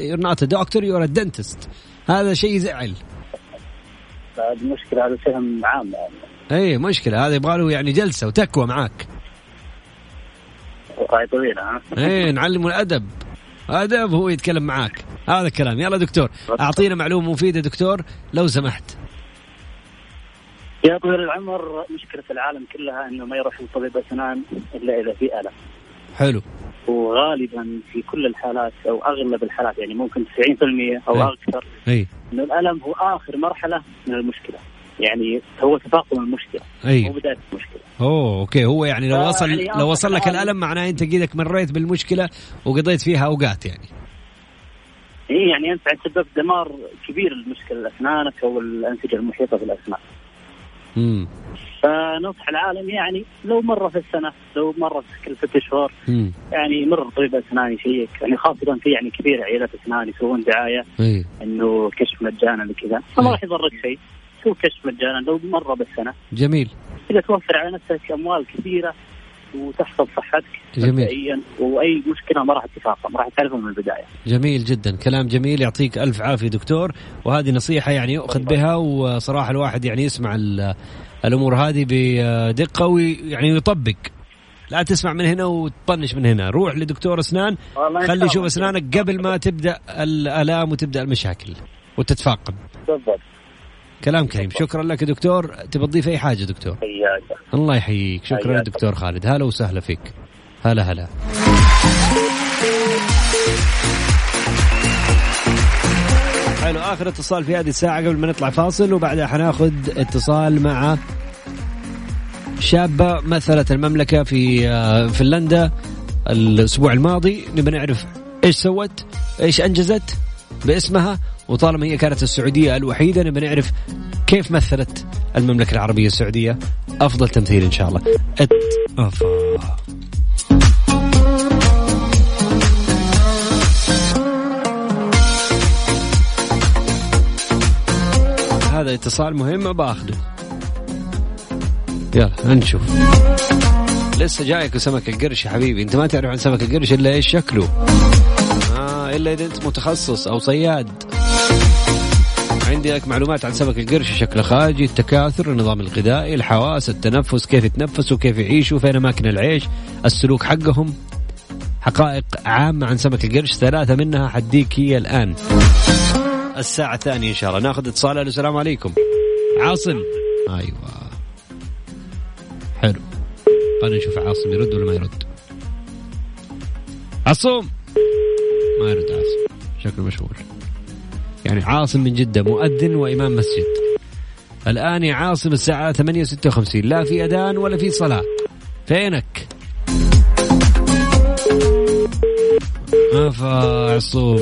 you're not doctor you're dentist هذا شيء يزعل. هذه المشكلة هذا فهم عام يعني. اي مشكلة. هذا يبغى له يعني جلسة وتكوى معاك. وقاية طويلة ها؟ اي نعلمه الأدب. أدب هو يتكلم معاك. هذا الكلام. يلا دكتور أعطينا معلومة مفيدة دكتور لو سمحت. يا طويل العمر مشكلة العالم كلها إنه ما يروح لطبيب اسنان إلا إذا في ألم. حلو. وغالبا في كل الحالات أو أغلب الحالات يعني ممكن 90% أو إيه. أكثر اي إنه الألم هو آخر مرحلة من المشكلة. يعني هو تفاقم المشكلة مو اي بداية المشكلة. أوه okay. هو يعني لو آه، وصل يعني لو وصل لك الألم معناه أنت قيدك مريت بالمشكلة وقضيت فيها أوقات يعني. اي يعني انت تسبب دمار كبير لمشكله اسنانك أو الأنسجة المحيطة بالأسنان. فنصح العالم يعني لو مرة في السنة لو مرة في كل ست شهور يعني مر طبيب اسنان يشيك يعني خاصة في يعني كثير عيادات اسنان يسوون دعاية اي إنه كشف مجانا وكذا فما راح يضرك شيء سوي كشف مجانا لو مرة بالسنة. جميل. كذا توفر على نفسك أموال كثيرة وتحفظ صحتك جميل. وأي مشكلة ما راح تتفاقم راح تعرفها من البداية. جميل جدا. كلام جميل. يعطيك ألف عافية دكتور. وهذه نصيحة يعني يؤخذ بها وصراحة الواحد يعني يسمع ال- الأمور هذه بدقة ويعني يطبق. لا تسمع من هنا وتطنش من هنا. روح لدكتور أسنان. خلي يشوف. أسنانك قبل ما تبدأ الآلام وتبدأ المشاكل وتتفاقم. بالضبط. كلام كريم. شكرا لك يا دكتور. تبى تضيف أي حاجة دكتور؟ حياك. الله يحييك. شكرا حياك. دكتور خالد. هلا وسهلا فيك. هلا هلا. حلو. آخر اتصال في هذه الساعة قبل ما نطلع فاصل وبعدها حناخذ اتصال مع شابة مثلت المملكة في آه، فنلندا. الأسبوع الماضي نبي نعرف إيش سوت إيش أنجزت باسمها. وطالما هي كانت السعودية الوحيدة نبي نعرف كيف مثلت المملكة العربية السعودية. أفضل تمثيل إن شاء الله. ات... أفا. هذا اتصال مهم باخذه يلا نشوف. لسه جايك سمك القرش يا حبيبي. أنت ما تعرف عن سمك القرش إلا إيش شكله؟ آه إلا إذا أنت متخصص أو صياد. عندي لك معلومات عن سمك القرش شكله خارجي. التكاثر النظام الغذائي الحواس التنفس كيف يتنفسوا كيف يعيشوا فين أماكن العيش السلوك حقهم. حقائق عامة عن سمك القرش ثلاثة منها حديك هي الآن. الساعة الثانية إن شاء الله. ناخذ اتصال. السلام عليكم. عاصم. أيوة. حلو. خلينا نشوف عاصم يرد ولا ما يرد. عصوم ما يرد عاصم. شكله مشغول. يعني عاصم من جدة مؤذن وإمام مسجد. الآن يا عاصم الساعة 8:56 لا في أذان ولا في صلاة. فينك؟ افا عصوم.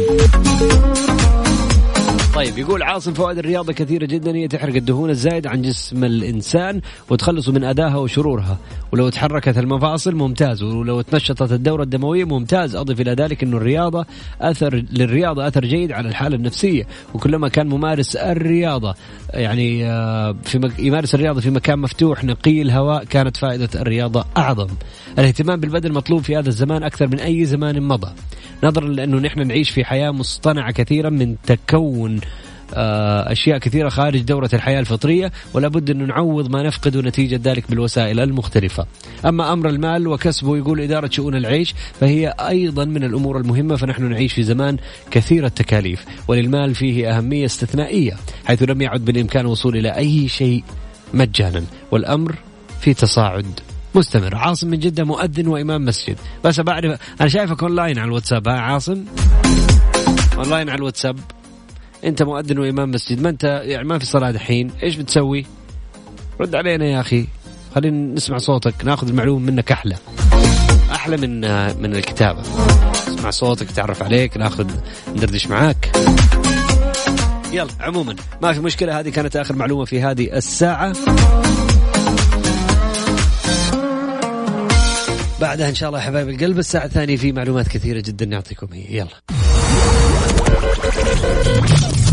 طيب يقول عاصم فوائد الرياضة كثيرة جدا هي تحرق الدهون الزايدة عن جسم الإنسان وتخلصه من أذاها وشرورها. ولو تحركت المفاصل ممتاز. ولو تنشطت الدورة الدموية ممتاز. أضف إلى ذلك أنه الرياضة أثر للرياضة أثر جيد على الحالة النفسية. وكلما كان ممارس الرياضة يعني آه، في مك... يمارس الرياضة في مكان مفتوح نقي الهواء كانت فائدة الرياضة أعظم. الاهتمام بالبدن مطلوب في هذا الزمان أكثر من أي زمان مضى. نظرا لأنه نحن نعيش في حياة مصطنعة كثيرا من تكون آه، أشياء كثيرة خارج دورة الحياة الفطرية ولا بد انه نعوض ما نفقده نتيجة ذلك بالوسائل المختلفة. أما أمر المال وكسبه يقول إدارة شؤون العيش فهي أيضا من الأمور المهمة فنحن نعيش في زمان كثير التكاليف وللمال فيه أهمية استثنائية حيث لم يعد بالإمكان الوصول إلى أي شيء مجانا والأمر في تصاعد مستمر. عاصم من جدة مؤذن وإمام مسجد. بس بعرف أنا شايفك أونلاين على الواتساب ها عاصم؟ أونلاين على الواتساب. أنت مؤذن وإمام مسجد ما أنت يعني ما في صلاة دحين إيش بتسوي؟ رد علينا يا أخي خلينا نسمع صوتك ناخذ المعلومة منك أحلى. أحلى من من الكتابة. نسمع صوتك تعرف عليك ناخذ ندردش معاك. يلا عموما ما في مشكلة هذه كانت آخر معلومة في هذه الساعة. بعدها إن شاء الله حبايب القلب الساعة الثانية في معلومات كثيرة جدا نعطيكم. هي يلا.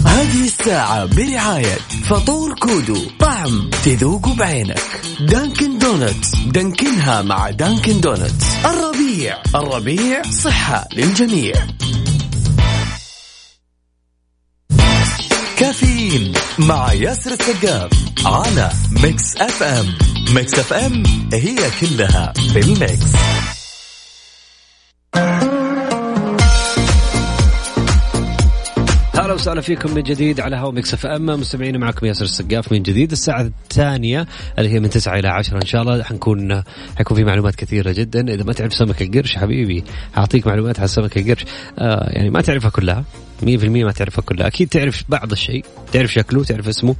هذه الساعة برعاية فطور كودو طعم تذوق بعينك. دانكن دونتس دانكنها مع دانكن دونتس. الربيع الربيع صحة للجميع. كافيين مع ياسر السقاف على Mix FM. Mix FM هي كلها في ال mix. وسهلا فيكم من جديد على هوا Mix FM. مستمعين معكم ياسر السقاف من جديد. الساعة الثانية اللي هي من 9 إلى 10 إن شاء الله. حنكون حيكون في معلومات كثيرة جدا. إذا ما تعرف سمك القرش حبيبي أعطيك معلومات عن سمك القرش آه يعني ما تعرفها كلها. 100% ما تعرفها كلها. أكيد تعرف بعض الشيء. تعرف شكله تعرف اسمه.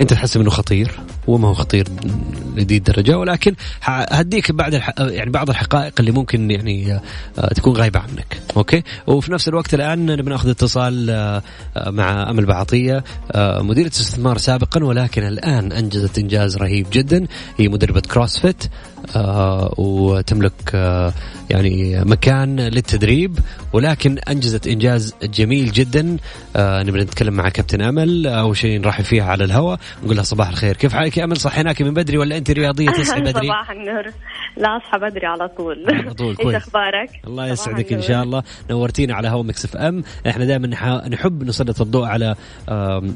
أنت تحسب إنه خطير. هو ما هو خطير لذي الدرجة. ولكن هديك بعد الح... يعني بعض الحقائق اللي ممكن يعني آه، تكون غايبة عنك. okay؟ وفي نفس الوقت الآن نبي نأخذ اتصال آه، آه، مع أمل بعطية مديرة استثمار سابقا ولكن الآن أنجزت إنجاز رهيب جدا. هي مدربه CrossFit وتملك يعني مكان للتدريب ولكن أنجزت إنجاز جميل جدا. نبي نتكلم مع كابتن أمل. أول شيء نرحب فيها على الهواء نقول لها صباح الخير. كيف حالك يا أمل صحيناك من بدري ولا أنت رياضية؟ تصحي بدري؟ صباح النور. لا أصحى بدري على طول. على طول إيش كويس. أخبارك؟ الله يسعدك إن. شاء الله. نورتينا على هوا Mix FM. إحنا دائما نحب نسلط الضوء على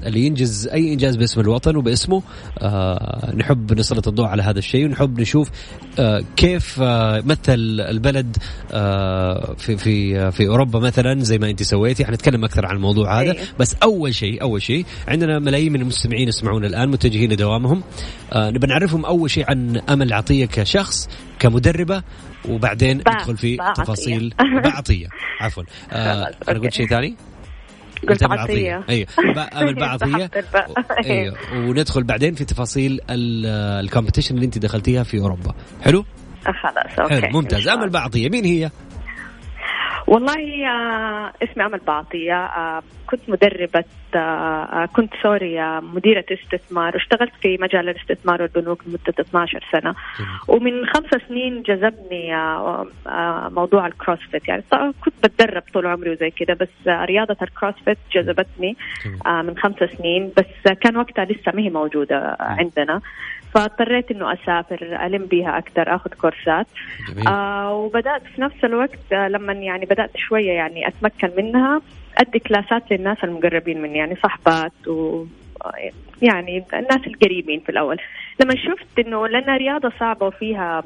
اللي ينجز أي إنجاز باسم الوطن وباسمه. آه، نحب نسلط الضوء على هذا الشيء ونحب نشوف آه، كيف آه، مثل البلد في في في أوروبا مثلا زي ما أنت سويتي. حنتكلم أكثر عن الموضوع هذا. أيوه. بس أول شيء أول شيء عندنا ملايين من المستمعين يسمعونا الآن متجهين لدوامهم. آه، نبي نعرفهم أول شيء عن أمل عطية كشخص كمدربة وبعدين با- ندخل في بعطية. تفاصيل. بعطيه عفوا. آه أنا قلت. شيء ثاني؟ قلت أمل عطية. أيوه. با- أمل الباء. أيوه. وندخل بعدين في تفاصيل ال competition اللي أنت دخلتيها في أوروبا. حلو؟ خلاص okay. حلو ممتاز. أمل. بعطيه مين هي؟ والله آه اسمي أمل بعطيه آه كنت مدربة آه كنت sorry مديرة استثمار. واشتغلت في مجال الاستثمار والبنوك لمدة 12 سنة. ومن خمس سنين جذبني موضوع ال CrossFit. يعني كنت بتدرب طول عمري وزي كده بس رياضة ال CrossFit جذبتني من خمس سنين. بس كان وقتها لسه ما هي موجودة عندنا. فاضطريت إنه أسافر ألم بيها أكثر آخذ كورسات. جميل. آه وبدأت في نفس الوقت آه لما يعني بدأت شوية يعني أتمكن منها أدي كلاسات للناس المقربين مني يعني صحبات و يعني الناس القريبين في الأول. لما شفت إنه لانها رياضه صعبة وفيها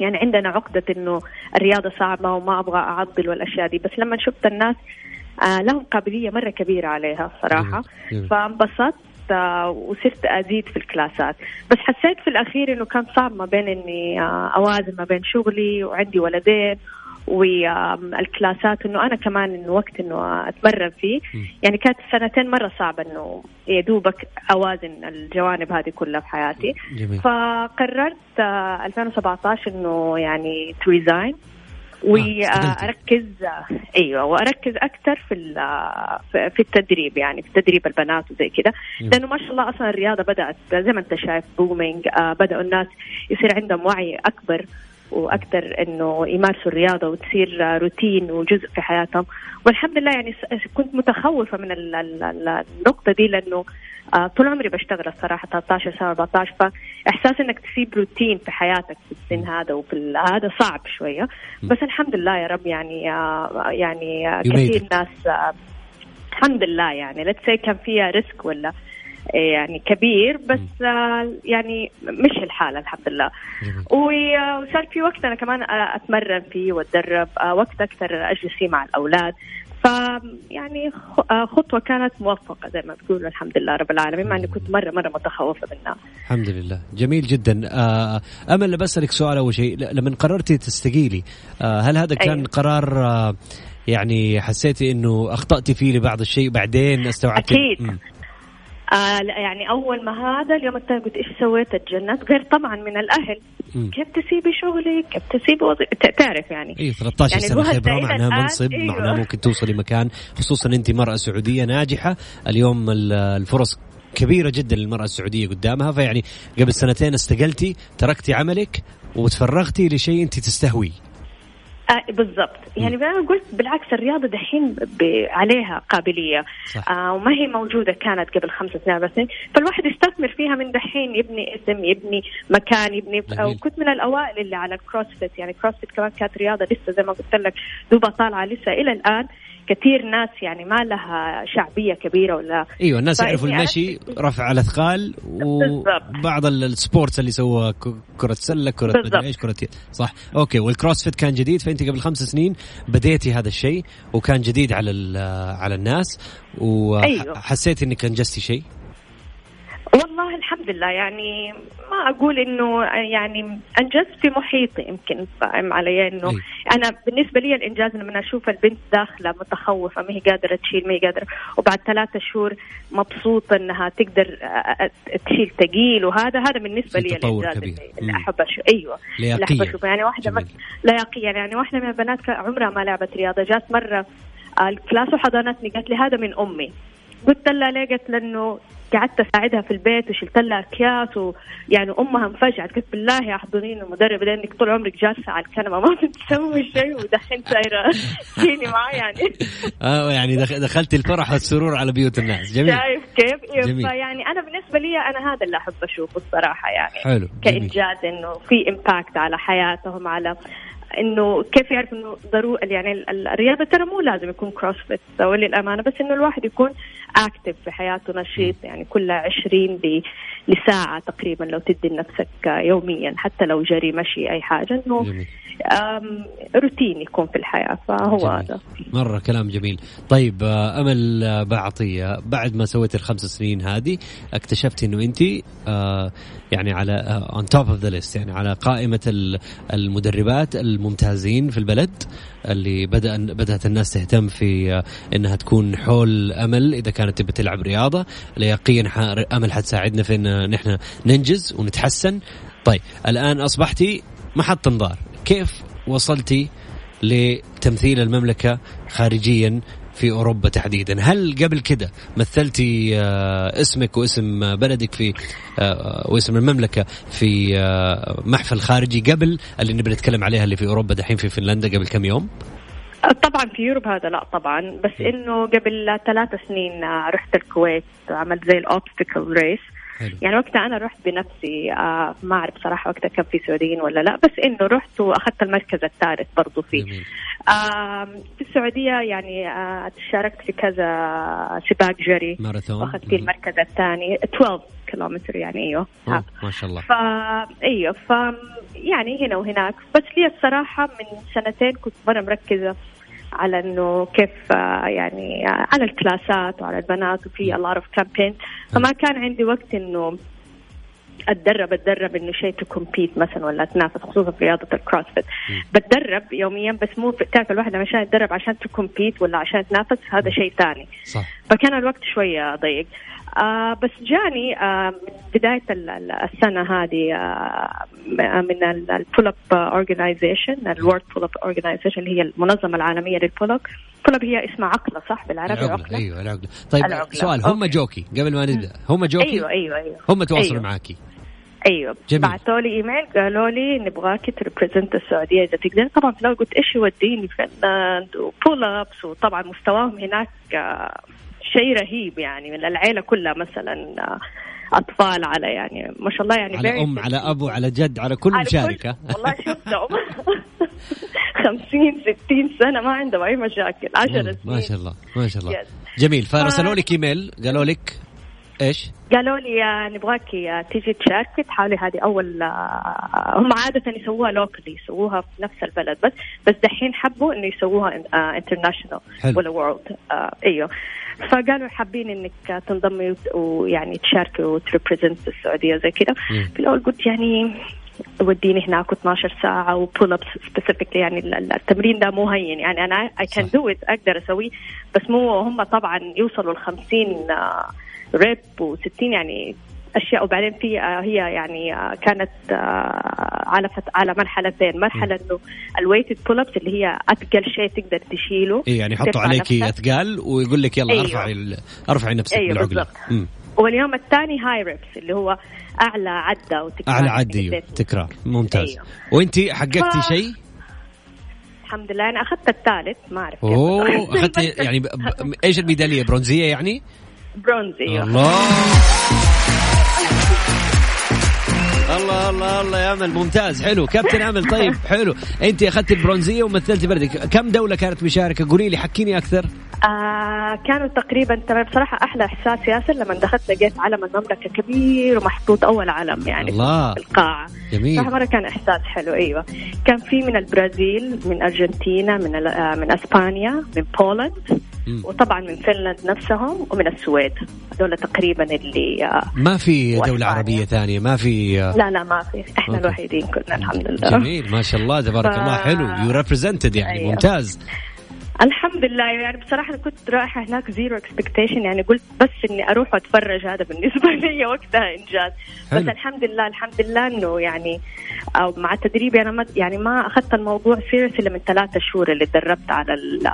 يعني عندنا عقدة إنه الرياضة صعبة وما أبغى اعضل والأشياء دي بس لما شفت الناس آه لهم قابلية مرة كبيرة عليها صراحة. فانبسطت. وصرت أزيد في ال classات بس حسيت في الأخير إنه كان صعب ما بين إني آه، أوازن ما بين شغلي وعندي ولدين وال classات إنه أنا كمان إنه وقت إنه أتمرن فيه يعني كانت سنتين مرة صعبة إنه يا دوبك أوازن الجوانب هذه كلها في حياتي جميل. فقررت آه، 2017 إنه يعني to resign استقلتي. واركز أيوه واركز أكثر في ال- في- التدريب يعني في تدريب البنات وزي كده مم. لأنه ما شاء الله أصلا الرياضة بدأت زي ما أنت شايف booming آه بدأوا الناس يصير عندهم وعي أكبر. وأكثر إنه يمارسوا الرياضة وتصير روتين وجزء في حياتهم. والحمد لله يعني كنت متخوفة من ال- ال- ال- النقطة دي لأنه آه طول عمري بشتغل الصراحة 13 سنة 14 فإحساس إنك تسيب روتين في حياتك في السن هذا وفي هذا صعب شوية. بس الحمد لله يا رب يعني آه يعني آه كثير. ناس الحمد لله يعني. let's كان فيها risk ولا يعني كبير بس آه يعني مش الحالة الحمد لله. و- آه، وصار في وقت أنا كمان آه، أتمرن فيه وأتدرب آه، وقت أكثر أجلس فيه مع الأولاد. ف يعني خ- خطوة كانت موفقة زي ما بتقولوا الحمد لله رب العالمين مع إني كنت مرة مرة متخوفة منها. الحمد لله. جميل جدا. أمل بسالك سؤال أول شيء. لما قررتي تستقيلي هل هذا كان أيوة. قرار يعني حسيتي إنه أخطأتي فيه لبعض الشيء بعدين استوعبت أكيد. مم. آه لا، يعني أول ما هذا اليوم الثاني قلت إيش سويت؟ اتجننت غير طبعا من الأهل. مم. كيف تسيبي شغلك؟ كيف تسيبي وظيفة تعرف يعني. اي 13 يعني سنة خبرة معناها منصب أيوة. معناها ممكن توصلي مكان. خصوصا أنت مرأة سعودية ناجحة. اليوم ال- الفرص كبيرة جدا للمرأة السعودية قدامها. فيعني قبل سنتين استقلتي تركتي عملك وتفرغتي لشيء أنت تستهويه. آه بالضبط. يعني أنا قلت بالعكس الرياضة دحين عليها قابلية. صح. آه وما هي موجودة كانت قبل خمس سنين سنين فالواحد يستثمر فيها من دحين يبني اسم يبني مكان يبني. وكنت من الأوائل اللي على ال CrossFit يعني CrossFit كمان كانت رياضة لسه زي ما قلت لك دوبها طالعة لسه إلى الآن. كثير ناس يعني ما لها شعبية كبيرة ولا أيوه الناس يعرفوا المشي رفع الأثقال وبعض ال- ال sports اللي ك- كرة سلة كرة. مدري إيش كرة صح okay وال CrossFit كان جديد فأنت قبل خمس سنين بديتي هذا الشيء وكان جديد على ال- على الناس أيوه. وحسيتي إنك أنجزتي شيء والله الحمد لله. يعني ما أقول إنه يعني انجزت في محيطي يمكن فاهم علي إنه أي. أنا بالنسبة لي الإنجاز لما أشوف البنت داخلة متخوفة ما هي قادرة تشيل ما هي قادرة. وبعد ثلاثة شهور مبسوطة إنها تقدر آه، آه، تشيل ثقيل وهذا هذا بالنسبة لي الإنجاز كبير. اللي- أحب أشوف أيوه. اللي أحب أشوفه. يعني واحدة. مس... لياقيا يعني واحدة من البنات عمرها ما لعبت رياضة. جات مرة آه، الكلاس وحضنتني قالت لي هذا من أمي. قلت لها ليه؟ قالت لأنه قعدت أساعدها في البيت وشلت لها أكياس ويعني أمها انفجعت. قلت بالله يا احضنيني المدرب لأنك طول عمرك جالسة على الكنبة ما بتسوي شيء ودحين سايرة. تجيني معي يعني. آه يعني دخ- دخلت الفرح والسرور على بيوت الناس. جميل. شايف كيف؟ إيه، جميل. فيعني أنا بالنسبة لي أنا هذا اللي أحب أشوفه الصراحة يعني. حلو كإنجاز إنه في impact على حياتهم على إنه كيف يعرف إنه ضروري يعني ال- ال- الرياضة ترى مو لازم يكون CrossFit وللأمانة بس إنه الواحد يكون active في حياته نشيط يعني كل 20 ل- لساعة تقريبا لو تدي لنفسك يوميا حتى لو جري مشي أي حاجة إنه روتين يكون في الحياة فهو جميل. هذا. مرة كلام جميل. طيب آه، أمل آه، بعطية. بعد ما سويت الخمس سنين هذه اكتشفت أنه أنت آه، يعني على on top of the list يعني على قائمة ال- المدربات الممتازين في البلد اللي بدأ بدأت الناس تهتم في أنها تكون حول أمل إذا كانت تبي تلعب رياضة. ليقين ح- أمل حتساعدنا في أن نحن ننجز ونتحسن. طيب الآن أصبحتي محط انظار. كيف وصلتي لتمثيل المملكة خارجيا في أوروبا تحديدا؟ هل قبل كده مثلتي آه، اسمك واسم بلدك في آه، واسم المملكة في آه، محفل خارجي قبل اللي نبي نتكلم عليها اللي في أوروبا دحين في فنلندا قبل كم يوم؟ طبعا في يوروب هذا لا طبعا. بس إنه قبل ثلاث سنين رحت الكويت عملت زي الاوبستكل ريس حلو. يعني وقتها أنا رحت بنفسي آه ما أعرف صراحة وقتها كان في سعوديين ولا لا بس إنه رحت وأخذت المركز الثالث برضو فيه. جميل. آه في السعودية يعني آه شاركت في كذا سباق جري. ماراثون. وأخذت فيه المركز الثاني 12 كيلومتر يعني أيوه. أوه، ما شاء الله. فا أيوه ف يعني هنا وهناك. بس لي الصراحه من سنتين كنت مرة مركزة على إنه كيف آه، يعني آه، على ال classات وعلى البنات وفي الله اعرف كامبين فما كان عندي وقت إنه أتدرب أتدرب إنه شيء to compete مثلا ولا أتنافس خصوصا في رياضة ال CrossFit بتدرب يوميا بس مو تعرف الواحد عشان يتدرب عشان to compete ولا عشان يتنافس هذا شيء ثاني. صح. فكان الوقت شوية ضيق. آه بس جاني آه من بداية ال- ال- السنة هذه آه من ال pull-up organization ال World Pull-up Organization اللي هي المنظمة العالمية لل pull-up pull-up هي اسمها عقلة صح بالعربي؟ العقلة عقلة. أيوة العقلة. طيب العقلة. سؤال هم. جو كي قبل ما نبدأ هم جو كي؟ أيوه أيوه أيوه. هم تواصلوا أيوة. معاكي؟ أيوه. بعثوا لي إيميل قالوا لي نبغاكي to represent السعودية إذا تقدر. طبعا في الأول قلت إيش يوديني فنلاند و pull-ups وطبعا مستواهم هناك آه، شيء رهيب يعني من العيلة كلها مثلا آه، أطفال على يعني ما شاء الله يعني على أم على أبو على جد على كل على مشاركة. والله شفتهم 50 60 سنة ما عندهم أي مشاكل 10 سنين ما شاء الله ما شاء الله. Yes. جميل. فرسلوا لك إيميل. قالوا لك إيش؟ قالوا لي آه، نبغاكي آه، تيجي تشاركي تحاولي هذه أول آه، هم عادة يسووها locally يسووها في نفس البلد بس بس دحين حبوا إنه يسووها international حلو. ولا world إيوه. فقالوا حابين إنك تنضمي ويعني تشاركي وت represent السعودية زي كذا. في الأول قلت يعني وديني هناك 12 ساعة و pull ups specifically يعني ال- ال- التمرين ده مو هين يعني أنا I can. do it أقدر أسويه بس مو هم طبعا يوصلوا ل 50 rep و60 يعني أشياء وبعدين في آه، هي يعني آه، كانت آه، على فت... على مرحلتين مرحلة إنه ال weighted pull ups اللي هي اثقل شيء تقدر تشيله اي يعني يحطوا عليكي. اثقال ويقول لك يلا أيوة. أرفعي ال- أرفعي نفسك أيوة بالعقلة. واليوم الثاني high reps اللي هو أعلى عدة وتكرار أعلى عد أيوه قديش. تكرار ممتاز أيوة. وانت حققتي ف- شيء؟ الحمد لله أنا أخذت الثالث ما أعرف كيف أوه أخذتي يعني ب... إيش الميدالية برونزية يعني؟ برونز أيوه الله الله الله الله يا امل ممتاز. حلو. كابتن امل طيب حلو. انت أخذت البرونزية ومثلتي بلدك كم دولة كانت مشاركة؟ قولي لي حكيني أكثر. آه كانوا تقريبا تمام بصراحة أحلى إحساس ياسر لما دخلت لقيت علم المملكة كبير ومحطوط أول علم يعني الله. في القاعة. جميل. صراحة مرة كان إحساس حلو أيوة. كان في من البرازيل من أرجنتينا من آه، من أسبانيا من بولند. وطبعا من فنلند نفسهم ومن السويد هذول تقريبا اللي آه ما في دولة. عربية ثانية ما في لا لا ما في إحنا okay. الوحيدين كنا الحمد لله جميل ما شاء الله تبارك ف- الله حلو you represented يعني أيوه. ممتاز الحمد لله. يعني بصراحة أنا كنت رايحة هناك zero expectation يعني قلت بس إني أروح وأتفرج. هذا بالنسبة لي وقتها إنجاز. حلو. بس الحمد لله الحمد لله إنه يعني أو مع تدريبي أنا ما يعني ما أخذت الموضوع serious إلا من ثلاثة شهور اللي تدربت على ال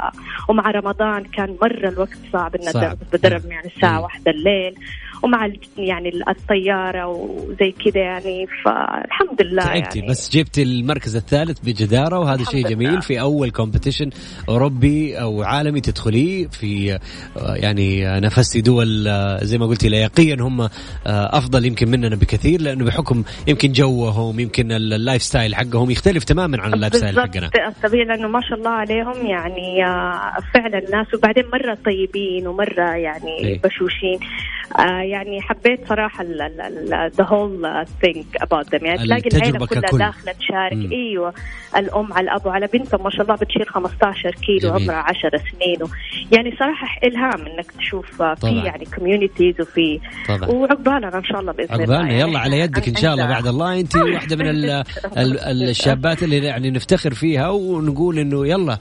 ومع رمضان كان مرة الوقت صعب صعب. أتدرب بدرب يعني الساعة واحدة الليل. ومع يعني الطيارة وزي كذا يعني فالحمد لله تعبتي يعني. بس جبتي المركز الثالث بجدارة وهذا شيء جميل في أول competition أوروبي أو عالمي تدخليه في آه، يعني آه، نافستي دول آه، زي ما قلتي لياقيا هم أفضل يمكن مننا بكثير لأنه بحكم يمكن جوهم يمكن ال- ال lifestyle حقهم يختلف تماما عن ال lifestyle حقنا. طبيعي لأنه ما شاء الله عليهم يعني فعلا ناس وبعدين مرة طيبين ومرة يعني إيه. بشوشين. يعني حبيت صراحة the whole thing about them يعني تلاقي العيلة كلها ككل. داخلة تشارك مم. أيوه الأم على الأب وعلى بنتهم ما شاء الله بتشيل 15 كيلو جميل. عمرها 10 سنين و... يعني صراحة إلهام إنك تشوف آه، في. يعني communities وفي. وعقبالنا إن شاء الله بإذن الله عقبالنا يعني. يلا على يدك إن شاء الله بعد الله أنت واحدة من ال- ال- الشابات اللي يعني نفتخر فيها ونقول إنه يلا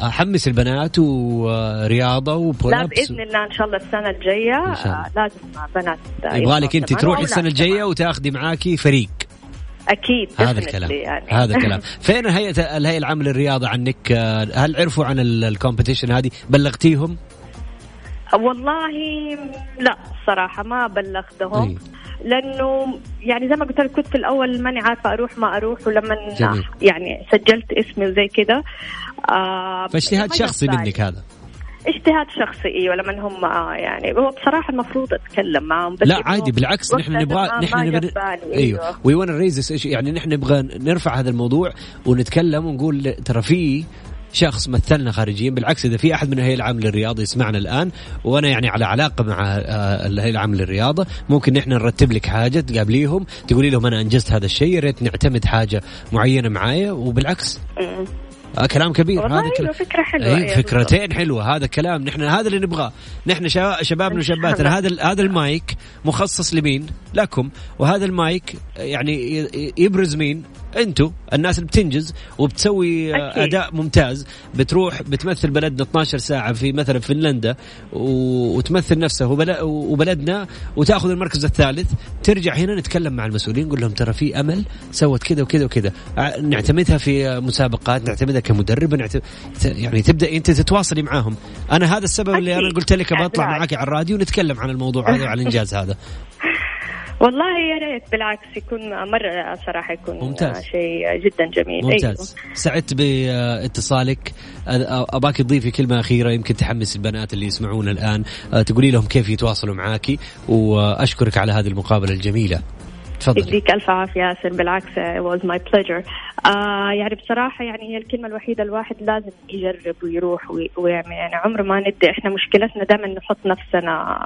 حمس البنات ورياضة وبول لا بإذن الله إن شاء الله السنة الجاية إن شاء الله. آه، لازم بنات آه، يبغى لك أنت تروحي السنة الجاية. وتاخذي معاكي فريق أكيد هذا الكلام يعني. هذا الكلام فين هيئه الهيئة العامة للرياضة عنك آه، هل عرفوا عن الكومبيتيشن هذه بلغتيهم والله لا صراحة ما بلغتهم طيب. لأنه يعني زي ما قلت لك كنت في الأول ماني عارفة أروح ما أروح ولما. يعني سجلت اسمي وزي كذا آه فاجتهاد شخصي. منك هذا. اجتهاد شخصي إيوه لما هم آه يعني هو بصراحة المفروض أتكلم معهم بس لا عادي بالعكس نحن نبغى نحن نبغى إيوه. وي ون ريز يعني نحن نبغى نرفع هذا الموضوع ونتكلم ونقول ترى في شخص مثلنا خارجيا بالعكس إذا في أحد من الهيئه العامه للرياضة يسمعنا الآن وأنا يعني على علاقة مع آه، الهيئة العامه للرياضة ممكن نحن نرتب لك حاجة تقابليهم تقولي لهم أنا أنجزت هذا الشيء يا ريت نعتمد حاجة معينة معايا وبالعكس. كلام كبير. والله هذا كلام أيوة فكرة حلوة اي أيوة فكرتين حلوة. هذا كلام. نحن هذا اللي نبغاه. نحن شباب شبابنا وشاباتنا هذا ال- هذا المايك مخصص لمين؟ لكم. وهذا المايك يعني يبرز مين؟ أنتم الناس اللي بتنجز وبتسوي آه، أكيد. أداء ممتاز بتروح بتمثل بلدنا 12 ساعة في مثلا فنلندا وتمثل نفسها وبل- وبلدنا وتأخذ المركز الثالث ترجع هنا نتكلم مع المسؤولين نقول لهم ترى في أمل سوت كذا وكذا وكذا ع- نعتمدها في مسابقات نعتمدها كمدرب نعت- يعني تبدأ أنت تتواصلي معاهم أنا هذا السبب اللي أنا أكيد. قلت لك بطلع. معك على الراديو ونتكلم عن الموضوع هذا وعن الإنجاز هذا والله يا ريت بالعكس يكون مرة صراحة يكون ممتاز. شيء جدا جميل. ممتاز. سعدت باتصالك. أ- اباك تضيفي كلمة أخيرة يمكن تحمس البنات اللي يسمعونا الآن. أه، تقولي لهم كيف يتواصلوا معاكي وأشكرك على هذه المقابلة الجميلة. تفضلي. يديك ألف عافية ياسر. بالعكس it was my pleasure. آه يعني بصراحة يعني هي الكلمة الوحيدة الواحد لازم يجرب ويروح وي- ويعمل. يعني عمره ما ندي إحنا مشكلتنا دائما نحط نفسنا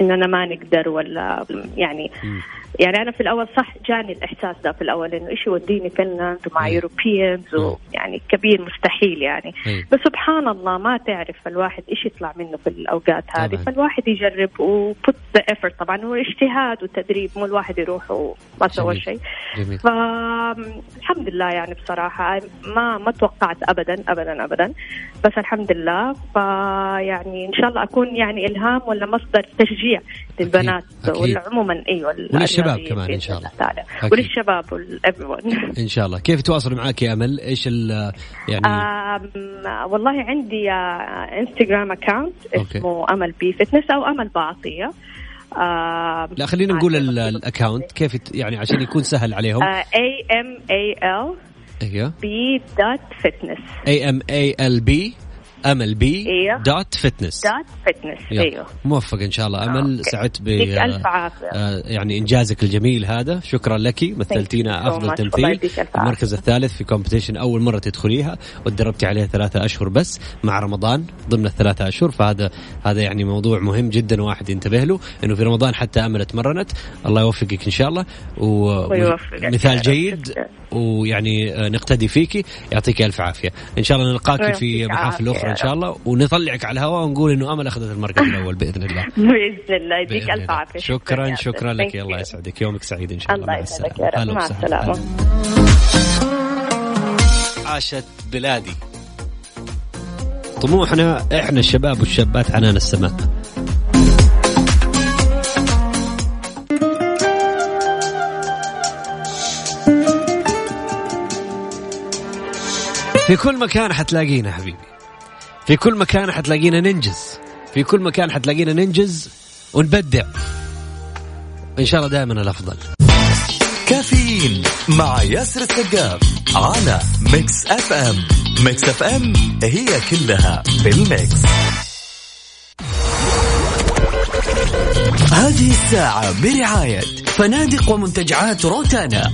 اننا ما نقدر ولا يعني يعني أنا في الأول صح جاني الإحساس ده في الأول إنه إيش يوديني فنلند ومع. Europeans ويعني كبير مستحيل يعني إيه. بس سبحان الله ما تعرف الواحد إيش يطلع منه في الأوقات هذه طبعاً. فالواحد يجرب و put the effort طبعا هو اجتهاد وتدريب مو الواحد يروح وما سوى. شيء فالحمد لله يعني بصراحة ما ما توقعت أبدا أبدا أبدا بس الحمد لله فيعني إن شاء الله أكون يعني إلهام ولا مصدر تشجيع للبنات أكيد. ولا عموما أيوة وللشباب كمان بإذن شاء الله. تعالى. وللشباب everyone. إن شاء الله. كيف يتواصلوا معك يا أمل؟ إيش ال يعني والله عندي آه، انستغرام account okay. اسمه أمل B fitness أو أمل بعطيه آم، لا خلينا نقول ال- ال account كيف يعني عشان يكون سهل عليهم. آه، M A L أيوه. B dot fitness. A M A L B أمل B إيوه. dot fitness fitness يلا. إيوه موفق إن شاء الله أمل okay. سعدت ب عافية. آه، يعني إنجازك الجميل هذا شكرا لك مثلتينا أفضل. تمثيل المركز الثالث في competition أول مرة تدخليها وتدربتي عليها ثلاثة أشهر بس مع رمضان ضمن الثلاثة أشهر فهذا هذا يعني موضوع مهم جدا واحد ينتبه له إنه في رمضان حتى أمل تمرنت الله يوفقك إن شاء الله ومثال. جيد ويعني آه، نقتدي فيكي يعطيك ألف عافية. إن شاء الله نلقاك في محافل أخرى إن شاء الله ونطلعك على الهواء ونقول إنه أمل أخذت المركز الأول بإذن الله. بإذن الله يديك ألف. عافية. شكرا شكرا. لك. الله. يسعدك. يومك سعيد إن شاء الله الله. مع يسعدك السلامة. يا رب. هلا مع. السلامة. عاشت بلادي. طموحنا إحنا الشباب والشابات عنان السماء. في كل مكان حتلاقينا حبيبي. في كل مكان حتلاقينا ننجز. في كل مكان حتلاقينا ننجز ونبدع. إن شاء الله دائما الأفضل. كافيين مع ياسر السقاف على ميكس أف أم. ميكس أف أم هي كلها في ال mix. هذه الساعة برعاية فنادق ومنتجعات روتانا.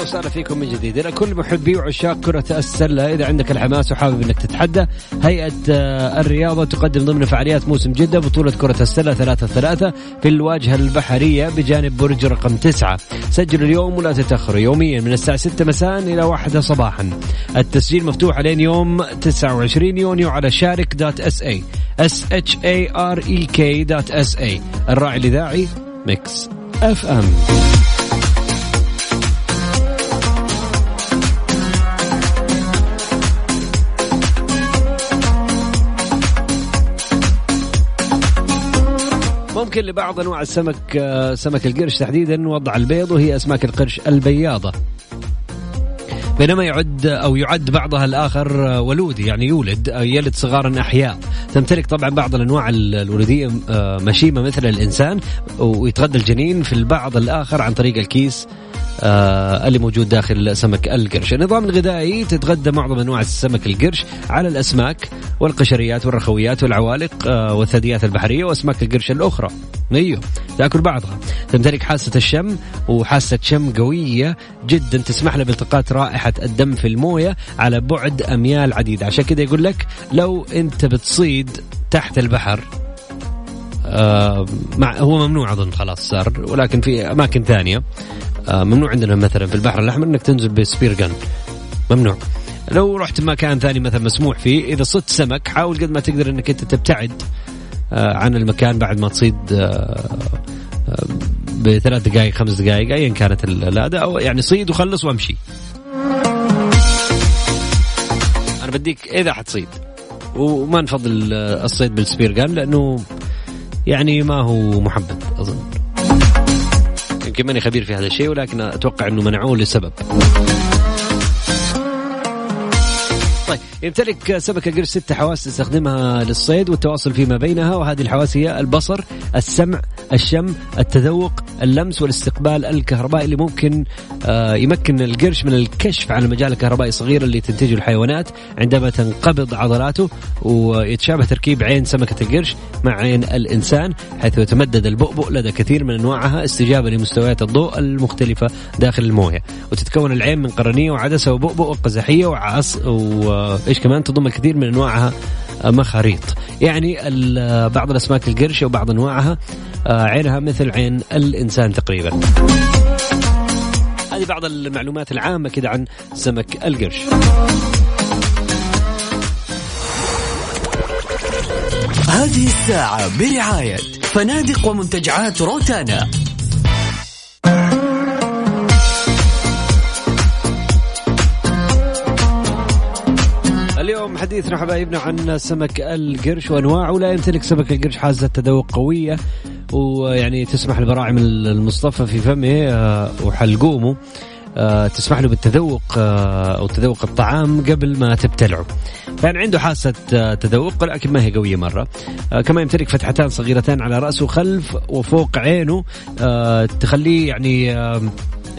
هلا وسهلا فيكم من جديد. إلى كل محبي وعشاق كرة السلة إذا عندك الحماس وحابب إنك تتحدى هيئة آه، الرياضة تقدم ضمن فعاليات موسم جدة بطولة كرة السلة ثلاثة ثلاثة في الواجهة البحرية بجانب برج رقم تسعة. سجلوا اليوم ولا تتأخروا يوميا من الساعة 6 مساء إلى واحدة صباحا. التسجيل مفتوح لين يوم 29 يونيو على شارك dot S A. S H A R E K dot S A. الراعي الإذاعي Mix FM. ممكن لبعض أنواع السمك آه، سمك القرش تحديدا وضع البيض وهي أسماك القرش البياضة. بينما يعد أو يعد بعضها الآخر آه، ولودي يعني يولد أو يلد صغارا أحياء. تمتلك طبعا بعض الأنواع ال- الولودية آه، مشيمة مثل الإنسان ويتغذى الجنين في البعض الآخر عن طريق الكيس آه، اللي موجود داخل سمك القرش. النظام الغذائي تتغذى معظم أنواع السمك القرش على الأسماك والقشريات والرخويات والعوالق آه، والثدييات البحرية وأسماك القرش الأخرى. أيوه تأكل بعضها. تمتلك حاسة الشم وحاسة شم قوية جدا تسمح لها بالتقاط رائحة الدم في الموية على بعد أميال عديدة. عشان كذا يقول لك لو أنت بتصيد تحت البحر آه مع هو ممنوع أظن خلاص صار ولكن في أماكن ثانية. ممنوع عندنا مثلا في البحر الأحمر إنك تنزل بسبير جن. ممنوع. لو رحت مكان ثاني مثلا مسموح فيه إذا صدت سمك حاول قد ما تقدر إنك أنت تبتعد آه عن المكان بعد ما تصيد آه آه بثلاث دقائق خمس دقائق ايا كانت اللاده أو يعني صيد وخلص وأمشي. أنا بديك إذا حتصيد. وما نفضل آه، الصيد بالسبير جان لأنه يعني ما هو محبب أظن. يمكن ماني خبير في هذا الشيء ولكن أتوقع إنه منعوه لسبب. يمتلك سمك القرش ست حواس تستخدمها للصيد والتواصل فيما بينها وهذه الحواس هي البصر، السمع، الشم، التذوق، اللمس والاستقبال الكهربائي اللي ممكن آه، يمكن القرش من الكشف عن المجال الكهربائي الصغير اللي تنتجه الحيوانات عندما تنقبض عضلاته ويتشابه تركيب عين سمكة القرش مع عين الإنسان حيث يتمدد البؤبؤ لدى كثير من أنواعها استجابة لمستويات الضوء المختلفة داخل الموية. وتتكون العين من قرنية وعدسة وبؤبؤ وقزحية وعص وإيش كمان تضم الكثير من أنواعها مخاريط. يعني ال- بعض الأسماك القرش وبعض أنواعها آه، عينها مثل عين الإنسان تقريبا. هذه بعض المعلومات العامة كده عن سمك القرش. هذه الساعة برعاية فنادق ومنتجعات روتانا. حديثنا حبايبنا عن سمك القرش وأنواعه لا يمتلك سمك القرش حاسه تذوق قوية ويعني تسمح لبراعم المصطفى في فمه آه، وحلقومه آه، تسمح له بالتذوق آه، أو تذوق الطعام قبل ما تبتلعه. يعني عنده حاسه تذوق ولكن ما هي قوية مرة. كما يمتلك فتحتان صغيرتان على رأسه خلف وفوق عينه تخليه يعني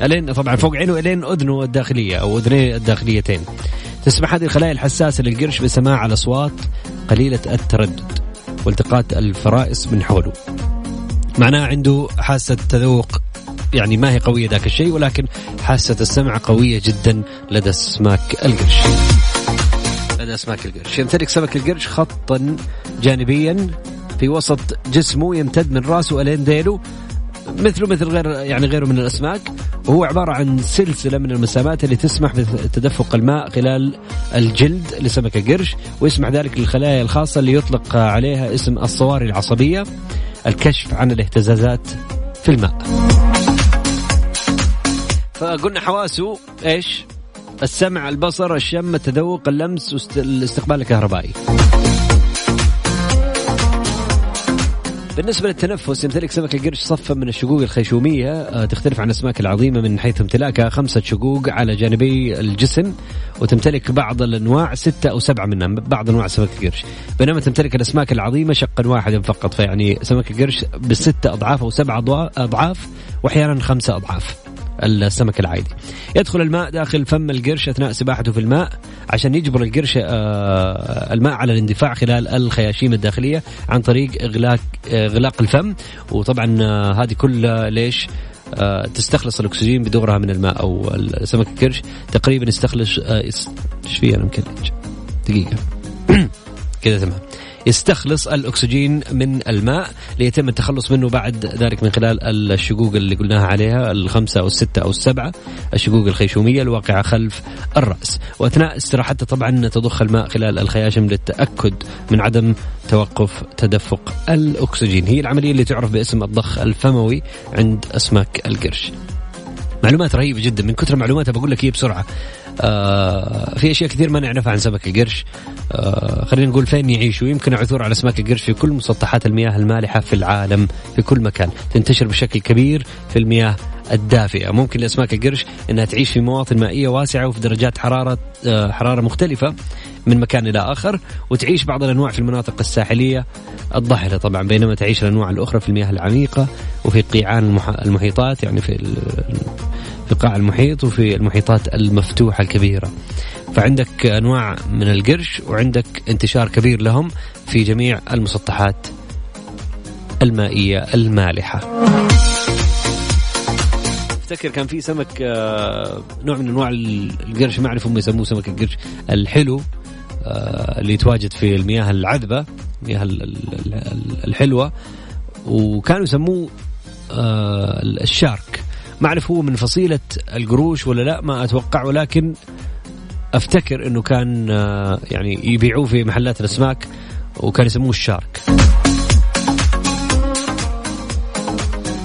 إلين طبعا فوق عينه إلين أذنه الداخلية أو اذنيه الداخليتين. تسمح هذه الخلايا الحساسة للقرش بسماع الأصوات قليلة التردد والتقاط الفرائس من حوله. معناه عنده حاسة تذوق يعني ما هي قوية ذاك الشيء ولكن حاسة السمع قوية جدا لدى اسماك القرش. لدى اسماك القرش، يمتلك سمك القرش خطا جانبيا في وسط جسمه يمتد من راسه الين ذيله مثله مثل غير يعني غيره من الأسماك وهو عبارة عن سلسلة من المسامات اللي تسمح بتدفق الماء خلال الجلد لسمك القرش ويسمح ذلك للخلايا الخاصة اللي يطلق عليها اسم الصواري العصبية الكشف عن الاهتزازات في الماء. فقلنا حواسه إيش؟ السمع، البصر، الشم، التذوق، اللمس والاستقبال الكهربائي. بالنسبة للتنفس يمتلك سمك القرش صفا من الشقوق الخيشومية آه، تختلف عن الأسماك العظيمة من حيث امتلاكها خمسة شقوق على جانبي الجسم وتمتلك بعض الأنواع ستة أو سبعة منها بعض أنواع سمك القرش. بينما تمتلك الأسماك العظيمة شقا واحدا فقط فيعني سمك القرش بستة أضعاف أو سبعة أضعاف وأحيانا خمسة أضعاف. السمك العادي. يدخل الماء داخل فم القرش أثناء سباحته في الماء عشان يجبر القرش آه، الماء على الاندفاع خلال الخياشيم الداخلية عن طريق إغلاق إغلاق الفم. وطبعا آه، هذه كلها ليش؟ آه، تستخلص الأكسجين بدورها من الماء أو سمك القرش. تقريبا يستخلص إيش فيه أنا مكلج دقيقة. كذا تمام. يستخلص الأكسجين من الماء ليتم التخلص منه بعد ذلك من خلال الشقوق اللي قلناها عليها الخمسة أو الستة أو السبعة الشقوق الخيشومية الواقعة خلف الرأس. وأثناء استراحته طبعا تضخ الماء خلال الخياشم للتأكد من عدم توقف تدفق الأكسجين. هي العملية اللي تعرف باسم الضخ الفموي عند أسماك القرش. معلومات رهيبة جدا. من كثر معلوماتها بقول لك هي بسرعة. آه في أشياء كثير ما نعرفها عن سمك القرش. آه خلينا نقول فين يعيش ويمكن عثور على اسماك القرش في كل مسطحات المياه المالحة في العالم في كل مكان. تنتشر بشكل كبير في المياه الدافئة. ممكن لأسماك القرش إنها تعيش في مواطن مائية واسعة وفي درجات حرارة آه حرارة مختلفة من مكان إلى آخر وتعيش بعض الأنواع في المناطق الساحلية الضحله طبعا بينما تعيش الأنواع الأخرى في المياه العميقة وفي قيعان المحيطات يعني في في قاع المحيط وفي المحيطات المفتوحة الكبيرة. فعندك أنواع من القرش وعندك انتشار كبير لهم في جميع المسطحات المائية المالحة. افتكر كان في سمك آه، نوع من أنواع القرش ما أعرف هم يسموه سمك القرش الحلو آه، اللي يتواجد في المياه العذبة المياه الحلوة وكانوا يسموه آه، الشارك. ما أعرف هو من فصيلة القروش ولا لا ما أتوقع ولكن أفتكر إنه كان يعني يبيعوه في محلات الأسماك وكان يسموه الشارك.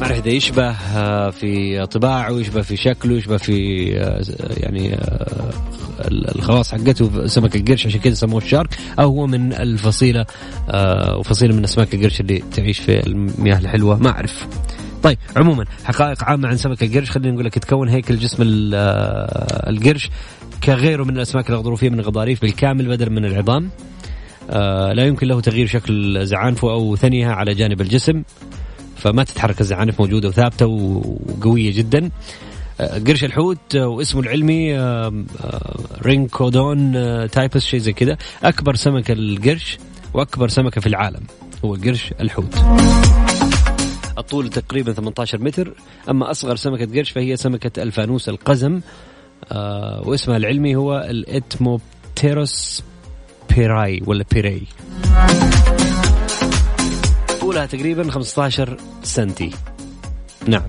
اعرف اذا يشبه آه، في طباعه يشبه في شكله يشبه في آه، يعني الخواص حقته سمك القرش عشان كذا سموه الشارك. أو هو من الفصيلة وفصيلة من اسماك القرش اللي تعيش في المياه الحلوة. ما أعرف. طيب عموما حقائق عامة عن سمك القرش. خلينا نقول لك يتكون هيكل جسم آه، القرش كغيره من الأسماك الغضروفية من الغضاريف بالكامل بدلا من العظام. آه، لا يمكن له تغيير شكل زعانفه أو ثنيها على جانب الجسم. فما تتحرك الزعانف موجودة وثابتة وقوية جدا. آه، قرش الحوت واسمه العلمي Rhincodon typus شيء زي كذا. أكبر سمك القرش وأكبر سمكة في العالم هو قرش الحوت. الطول تقريبا 18 متر أما أصغر سمكة قرش فهي سمكة الفانوس القزم آه واسمها العلمي هو ال Etmopterus perryi ولا perryi طولها تقريبا 15 سنتي. نعم.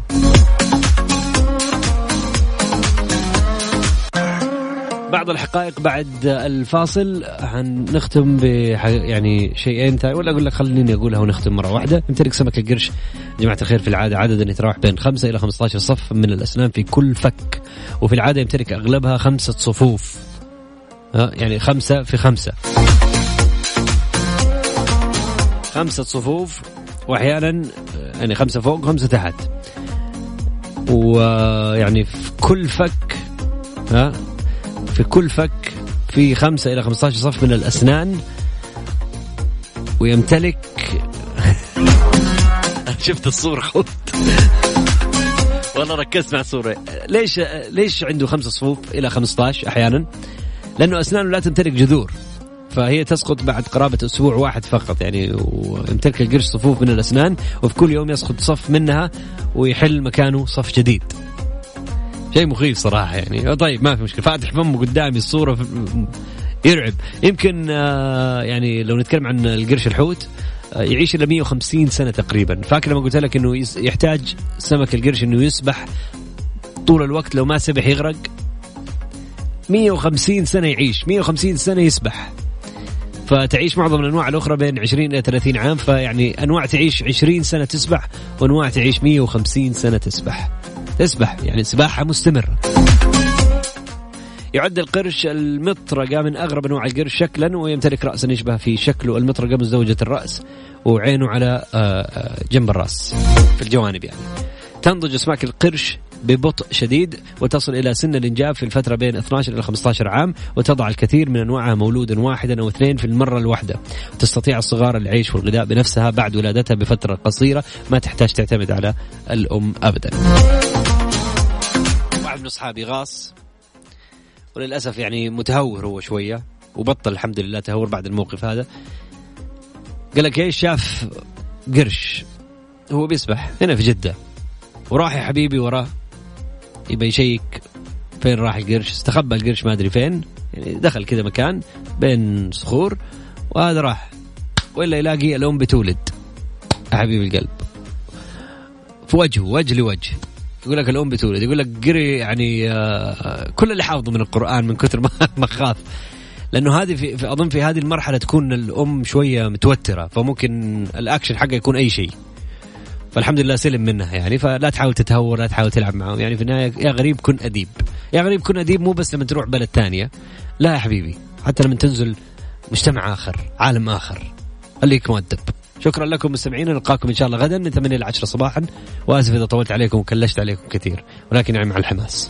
بعض الحقائق بعد الفاصل. حنختم ب يعني شيئين ولا أقول لك خليني أقولها ونختم مرة واحدة. يمتلك سمك القرش جماعة الخير في العادة عددا يتراوح بين 5 إلى 15 صف من الأسنان في كل فك. وفي العادة يمتلك أغلبها خمسة صفوف. ها يعني خمسة في خمسة. خمسة صفوف وأحيانا يعني خمسة فوق خمسه تحت. ويعني في كل فك ها في كل فك في خمسة إلى 15 صف من الأسنان. ويمتلك شفت الصورة خط والله ركزت مع الصورة. ليش ليش عنده خمسة صفوف إلى 15 أحيانا؟ لأنه أسنانه لا تمتلك جذور. فهي تسقط بعد قرابة أسبوع واحد فقط يعني ويمتلك القرش صفوف من الأسنان وفي كل يوم يسقط صف منها ويحل مكانه صف جديد. شيء مخيف صراحة يعني. طيب ما في مشكلة. فاتح فمه قدامي الصورة يرعب. يمكن آه، يعني لو نتكلم عن القرش الحوت آه، يعيش إلى 150 سنة تقريبا. فاكر لما قلت لك إنه يحتاج سمك القرش إنه يسبح طول الوقت لو ما سبح يغرق؟ 150 سنة يعيش 150 سنة يسبح. فتعيش معظم الأنواع الأخرى بين 20 إلى 30 عام فيعني أنواع تعيش 20 سنة تسبح وأنواع تعيش 150 سنة تسبح. تسبح يعني سباحة مستمرة. يعد القرش المطرقة من أغرب أنواع القرش شكلا ويمتلك رأسا يشبه في شكله المطرقة مزدوجة الرأس وعينه على آه، آه، جنب الرأس في الجوانب يعني. تنضج أسماك القرش ببطء شديد وتصل إلى سن الإنجاب في الفترة بين 12 إلى 15 عام وتضع الكثير من أنواعها مولودا واحدا أو اثنين في المرة الواحدة. تستطيع الصغار العيش والغذاء بنفسها بعد ولادتها بفترة قصيرة. ما تحتاج تعتمد على الأم أبدا. واحد من أصحابي غاص وللأسف يعني متهور هو شوية وبطل الحمد لله تهور بعد الموقف هذا. قال لك إيش؟ شاف قرش. هو بيسبح هنا في جدة. وراح يا حبيبي وراه. يبى يشيك فين راح القرش استخبى القرش ما أدري فين يعني دخل كذا مكان بين صخور وهذا راح ولا يلاقي الام بتولد. يا حبيب القلب. في وجهه وجه لوجه. يقول لك الام بتولد يقول لك قري يعني آه، كل اللي حافظه من القرآن من كثر ما ما خاف. لأنه هذه في أظن في هذه المرحلة تكون الأم شوية متوترة فممكن الأكشن حقه يكون أي شيء. فالحمد لله سلم منها يعني فلا تحاول تتهور لا تحاول تلعب معهم. يعني في النهاية يا غريب كن أديب. يا غريب كن أديب مو بس لما تروح بلد ثانية. لا يا حبيبي حتى لما تنزل مجتمع آخر عالم آخر. خليك مؤدب. شكرا لكم مستمعين نلقاكم إن شاء الله غدا من 8 إلى 10 صباحا. وأسف إذا طولت عليكم وكلشت عليكم كثير. ولكن يعني مع الحماس.